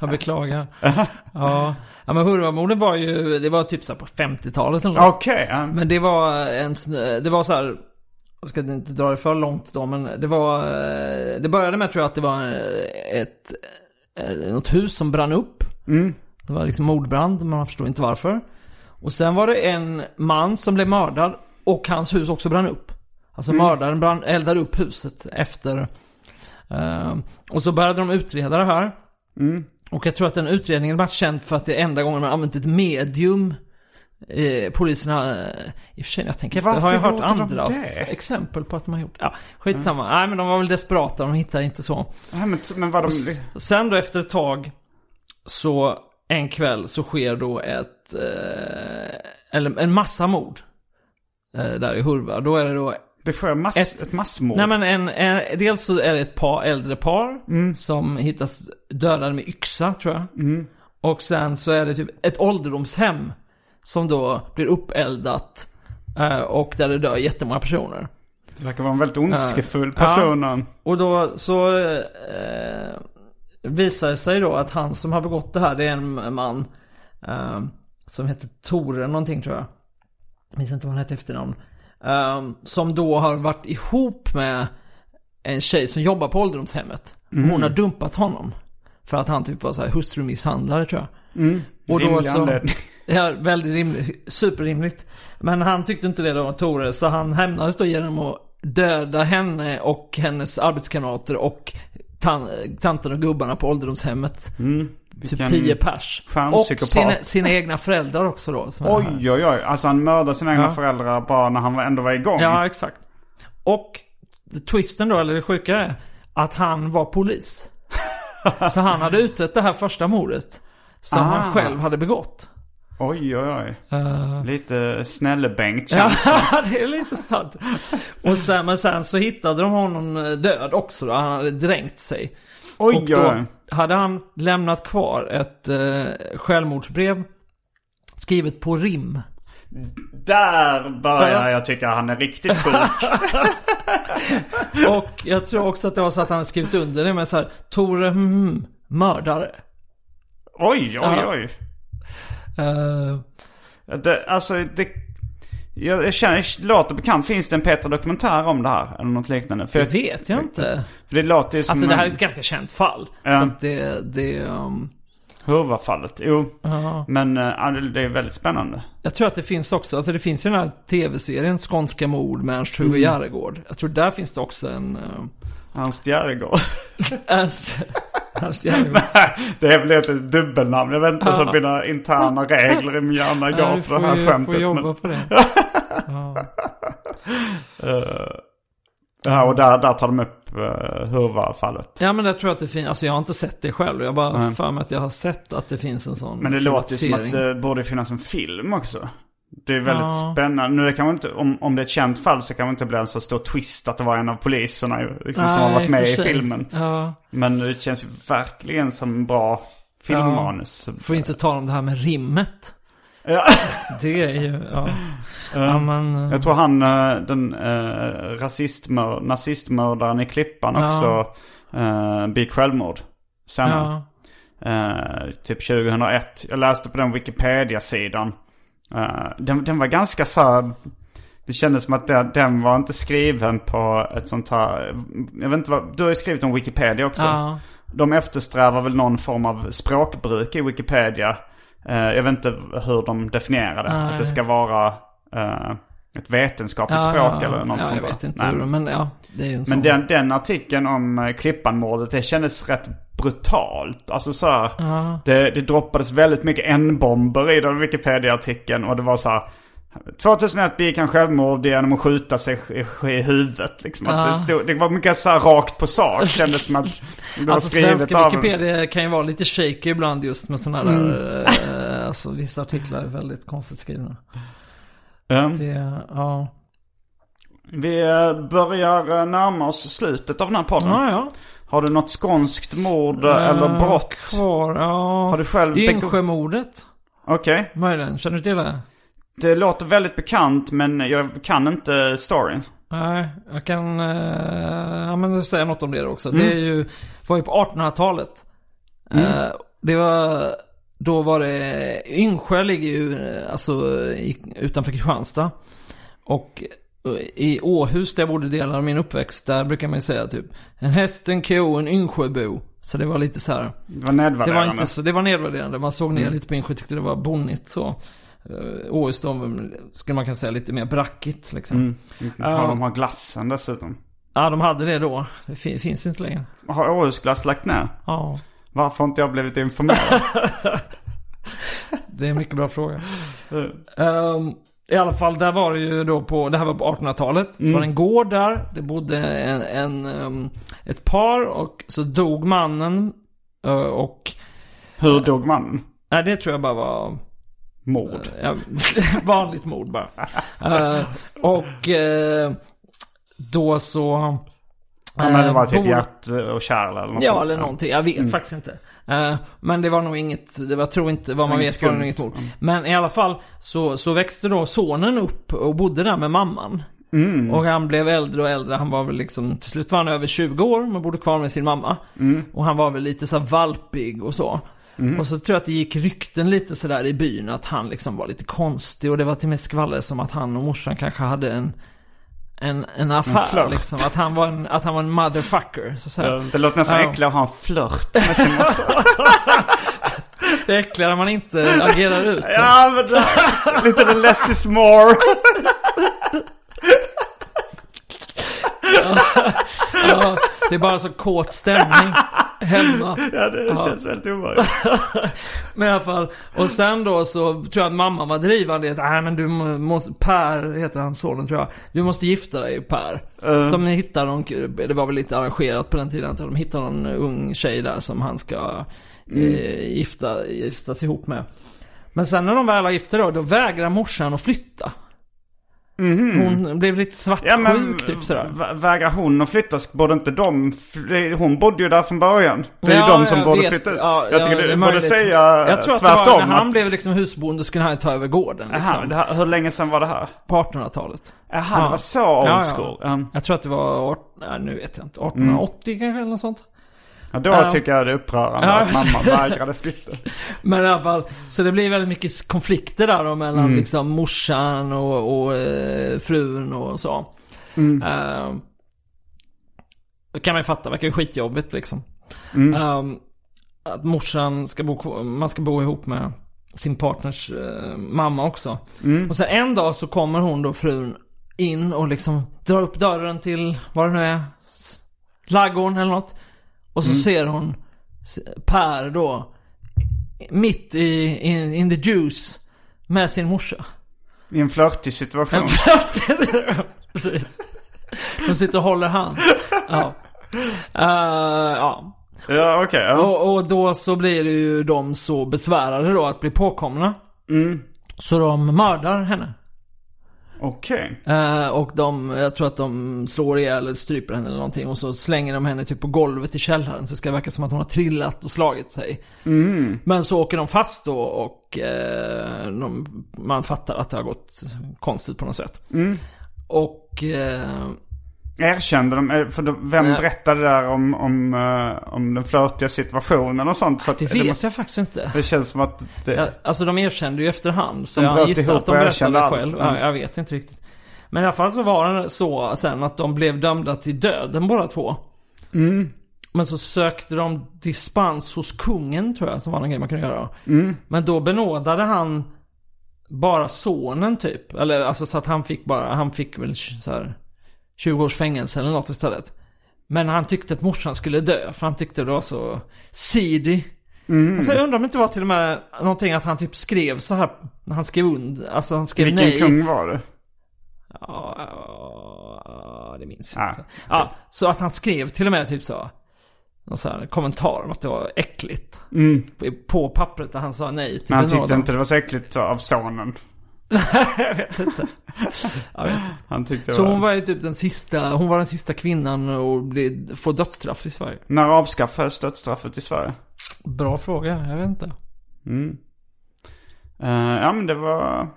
Jag beklagar. ja. ja, men Hurvamorden var ju, det var typ så på 50-talet eller något. Okej, ja. Men det var en, det var så här, jag ska inte dra det för långt då, men det var, det började med tror jag att det var ett, något hus som brann upp. Det var liksom mordbrand, men man förstod inte varför. Och sen var det en man som blev mördad och hans hus också brann upp. Alltså mördaren brann, eldade upp huset efter. eh, och så började de utreda det här. Och jag tror att den utredningen var känd för att det är enda gången man har använt ett medium. Eh, poliserna, eh, i och för sig när jag tänker efter, har jag hört de andra exempel på att de har gjort. Ja, skitsamma. Nej men de var väl desperata, de hittade inte så. Ja, men, men vad de... Sen då efter ett tag så en kväll så sker då ett, eh, eller en massa mord. Eh, där i Hurva. Då är det då, Det sker mass, Ett- ett, massmord. nej men en, en, dels så är det ett par, äldre par som hittas dödade med yxa tror jag. Och sen så är det typ ett ålderdomshem som då blir uppeldat. eh, och där det dör jättemånga personer. Det verkar vara en väldigt ondskefull Ja. person. han. Och då så eh, visar det sig då att han som har begått det här, det är en man eh, som heter Tore någonting tror jag. Jag minns inte vad han hette efternamn. Ehm, som då har varit ihop med en tjej som jobbar på ålderdomshemmet. Mm. Hon har dumpat honom. För att han typ var så här hustrumisshandlare tror jag. Mm. Och då så-. Ja, väldigt rimligt. Superrimligt. Men han tyckte inte det då, Tore, så han hämnades då genom att döda henne och hennes arbetskamrater och tan tanten och gubbarna på ålderdomshemmet. Mm. Typ Vilken 10 pers. Och sina, sina egna föräldrar också då. Oj, oj, oj. Alltså han mördade sina egna Ja. föräldrar bara när han ändå var igång. Ja, exakt. Och twisten då, eller det sjuka är att han var polis. så han hade utrett det här första mordet. Som Ah. han själv hade begått. Oj, oj, oj. Eh, Lite snällebänkt Ja, känns det är lite sant. Och sen, men sen så hittade de honom död också då. Han hade dränkt sig. Oj, och då hade han lämnat kvar ett eh, självmordsbrev skrivet på rim. Där börjar Ja. jag tycka han är riktigt sjuk. Och jag tror också att det var så att han skrivit under det med så här Tore, mm, mördare. oj, oj, oj. Eh, Det, alltså, det... Jag, jag känner, det låter bekant. Finns det en Peter dokumentär om det här? Eller något liknande? För, det jag, vet jag inte. för det låter ju som Alltså det här är ett ganska känt fall. Ja. Så att det, det um, Hurvafallet. Jo, ja. men äh, det är väldigt spännande. Jag tror att det finns också, alltså det finns ju den här tv-serien Skånska mord med Ernst-Hugo Mm. Järegård. Jag tror där finns det också en... Uh, Ernst Järegård. Ernst, Ernst Järegård. det är väl ett dubbelnamn. Jag vet inte hur mina interna regler i min hjärna Nej, går du för det här ju, skämtet. får jobba men, på det. Ja. ja, och där, där tar de upp uh, Hurvafallet. ja men där tror jag att det finns, alltså jag har inte sett det själv. Jag bara Nej. för mig att jag har sett att det finns en sån Men det låter som att det borde finnas en film också. Det är väldigt Ja. spännande. Nu kan man inte, om, om det är ett känt fall så kan man inte bli en så stor twist att det var en av poliserna liksom, som har Nej, varit med i filmen. Ja, Men det känns ju verkligen som en bra filmmanus. får inte tala om det här med rimmet. Ja. Det är ju, ja. ja Eh, men, eh, Jag tror han, eh, den uh, rasistmör, nazistmördaren i Klippan Ja. också uh, begick självmord. Senare. ja. Eh, typ 2001. Jag läste på den Wikipedia-sidan. Eh, den, den var ganska så här, Det kändes som att den, den var inte skriven på ett sånt här... Jag vet inte vad... Du har ju skrivit om Wikipedia också. ja. De eftersträvar väl någon form av språkbruk i Wikipedia. Eh, jag vet inte hur de definierar det. Nej. Att det ska vara eh, ett vetenskapligt ja, språk ja, eller något ja, sånt jag där. vet inte Nej. hur, men ja. Det är ju en sån. Men den, den artikeln om Klippanmordet, det kändes rätt brutalt. Alltså så här, Ja. det, det droppades väldigt mycket N-bomber i den Wikipedia-artikeln. Och det var så här, 2001 begick han självmord genom att skjuta sig i, i huvudet. Liksom. Ja. det, stod, det var mycket så här rakt på sak. Kändes som att det var Alltså skrivet svenska av... Wikipedia kan ju vara lite shaky ibland just med sådana där, eh, alltså vissa artiklar är väldigt konstigt skrivna. Ja. Det, ja. Vi eh, börjar eh, närma oss slutet av den här podden. Ja, ja. Har du något skånskt mord eh, eller Eh, brott? Kvar, ja. Har du själv... Yngsjömordet, Okej. möjligen. Känner du till det? Det låter väldigt bekant men jag kan inte storyn. Nej, jag kan eh, ja, men säga något om det också. Mm. Det är ju, var ju på 1800-talet. Eh, det var, då var det, Yngsjö ligger ju alltså i, utanför Kristianstad. Och i Åhus där jag bodde delar av min uppväxt, där brukar man ju säga typ En häst, en ko, en Yngsjöbo. Så det var lite så här. Det var Det nedvärderande. var inte så, det var nedvärderande. Man såg Mm. ner lite på Yngsjö, tyckte det var bonnigt så. Uh, Åhus då, skulle man kunna säga lite mer brackigt liksom. Mm. Ja. Ja, de har glassen dessutom. Ja, de hade det då. Det fi- finns inte längre. Har Århusglass lagt ner? Ja, Varför har inte jag blivit informerad? det är en mycket bra fråga. Ehm, I alla fall, där var det ju då på, det här var på 1800-talet. Så var det en gård där. Det bodde en, en, ehm, ett par och så dog mannen. eh, och, Hur dog mannen? nej det tror jag bara var Mord. Ja, vanligt mord bara. Eh, och eh, då så... Han hade eh, varit typ hjärt och kärl eller något Ja, eller någonting. Jag vet faktiskt inte. Eh, men det var nog inget, det var, tror inte, vad man vet var det nog skumt. inget mord. Men i alla fall så, så växte då sonen upp och bodde där med mamman. Mm. Och han blev äldre och äldre. Han var väl liksom, till slut var han över 20 år men bodde kvar med sin mamma. Mm. Och han var väl lite så valpig och så. Och så tror jag att det gick rykten lite sådär i byn att han liksom var lite konstig. Och det var till och med skvaller som att han och morsan kanske hade en, en, en affär flört. liksom. Att han var en, att han var en motherfucker, så att säga. Det låter nästan Ja. äckligt att ha en flört med sin. Det är äckligare när man inte agerar ut. Ja, men det, lite the less is more. Ja, det är bara så kåt stämning hemma. Ja, det känns väldigt obehagligt. Men i alla fall, och sen då så tror jag att mamma var drivande i att, nej men du må- måste, Per heter han sonen tror jag. Du måste gifta dig Per. Eh. Som hittar någon, det var väl lite arrangerat på den tiden att de hittar någon ung tjej där som han ska eh, gifta, giftas ihop med. Men sen när de väl har gift då, då vägrar morsan att flytta. Hon blev lite svartsjuk Ja, men typ sådär. vä- vägrar hon att flytta? Borde inte de... Hon bodde ju där från början. Det är Ja, ju de som jag borde flytta. Ja, jag ja, tycker det du borde säga Jag tror att det tvärtom. var när han att- blev liksom husbonde skulle han ta över gården liksom. Aha, det här, hur länge sedan var det här? På 1800-talet. Jaha, det var så old school. Um, Jag tror att det var, nu vet jag inte, 1880 kanske eller något sånt. Ja, då Ja. tycker jag det är upprörande Ja. att mamma vägrade flytta. Men i alla fall, så det blir väldigt mycket konflikter där då mellan Mm. liksom morsan och, och eh, frun och så. Mm. Eh, det kan man ju fatta, verkar ju skitjobbigt liksom. Mm. Eh, att morsan ska bo, man ska bo ihop med sin partners eh, mamma också. Mm. Och sen en dag så kommer hon då, frun, in och liksom drar upp dörren till, vad det nu är, ladugården eller något. Och så Mm. ser hon Per då, mitt i, in, in the juice, med sin morsa. I en flörtig situation. En flört. Precis. De sitter och håller hand. Ja. Eh, ja. Ja, okej. ja. Och, och då så blir det ju de så besvärade då att bli påkomna. Mm. Så de mördar henne. Okej. Eh, och de, jag tror att de slår ihjäl eller stryper henne eller någonting. Och så slänger de henne typ på golvet i källaren. Så det ska verka som att hon har trillat och slagit sig. Mm. Men så åker de fast då och eh, de, man fattar att det har gått konstigt på något sätt. Mm. Och eh, Erkände de, eh, för de, vem Nej. berättade där om, om, eh, om den flörtiga situationen och sånt? För det det, vet måste, jag faktiskt inte. det känns som att det, Ja, alltså de erkände ju efterhand. Så jag gissar att de berättade det allt. själv. Ja, jag vet inte riktigt. Men i alla fall så var det så sen att de blev dömda till döden båda två. Mm. Men så sökte de dispens hos kungen tror jag, som var en grej man kunde göra. Mm. Men då benådade han bara sonen typ. Eller alltså så att han fick bara, han fick väl så här 20 års fängelse eller något istället. Men han tyckte att morsan skulle dö, för han tyckte det var så seedy. Mm. Alltså jag undrar om det inte var till och med någonting att han typ skrev så här när han skrev under, alltså han skrev Vilken nej. kung var det? Ja, det minns jag Ah, inte. Ja, så att han skrev till och med typ så. Någon så här kommentar om att det var äckligt. Mm. På pappret där han sa nej till Men han tyckte inte det var så äckligt av sonen. Jag vet inte. Jag vet inte. Han tyckte Så var... hon var ju typ den sista, hon var den sista kvinnan att få dödsstraff i Sverige. När avskaffades dödsstraffet i Sverige? Bra fråga, jag vet inte. Mm. Eh, ja men det var...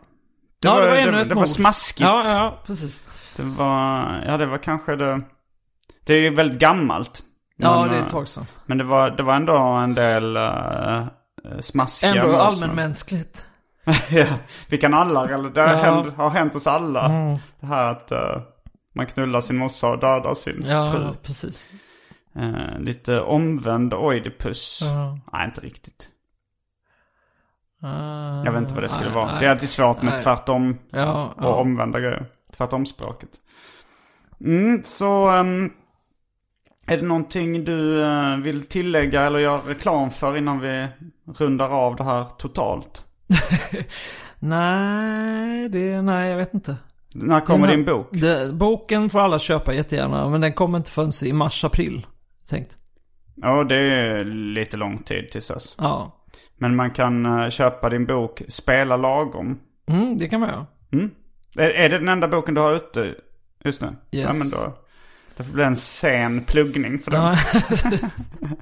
Det Ja, det var ännu det, ett det var mord. smaskigt. Ja, ja, precis. Det var, ja det var kanske det. Det är ju väldigt gammalt. Ja, Men, det är eh, ett tag sedan. Men det var, det var ändå en del uh, smaskiga Ändå allmänmänskligt. ja, vi kan alla, eller det har, Ja. hänt, har hänt oss alla. Mm. Det här att eh, man knullar sin morsa och dödar sin fru. Ja, precis. Eh, lite omvänd oidipus. Ja. Nej, inte riktigt. Uh, Jag vet inte vad det skulle nej, vara. nej. Det är alltid svårt med Nej. tvärtom Ja, och ja. omvända grejer. Tvärtomspråket. Mm, så ehm, är det någonting du eh, vill tillägga eller göra reklam för innan vi rundar av det här totalt? Nej, det, nej, jag vet inte. När kommer Den din bok? Det, boken får alla köpa jättegärna, men den kommer inte förrän i mars-april. Tänkt. Ja, det är lite lång tid tills dess. Ja. Men man kan eh, köpa din bok Spela lagom. Mm, det kan man göra. Mm. Är, är det den enda boken du har ute just nu? Ja, Yes. men då. Det får bli en sen pluggning för den. Ja.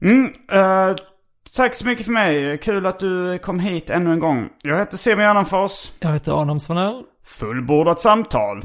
Mm, eh, tack så mycket för mig. Kul att du kom hit ännu en gång. Jag heter Simon Gärdenfors. Jag heter Adam Svanell. Fullbordat samtal.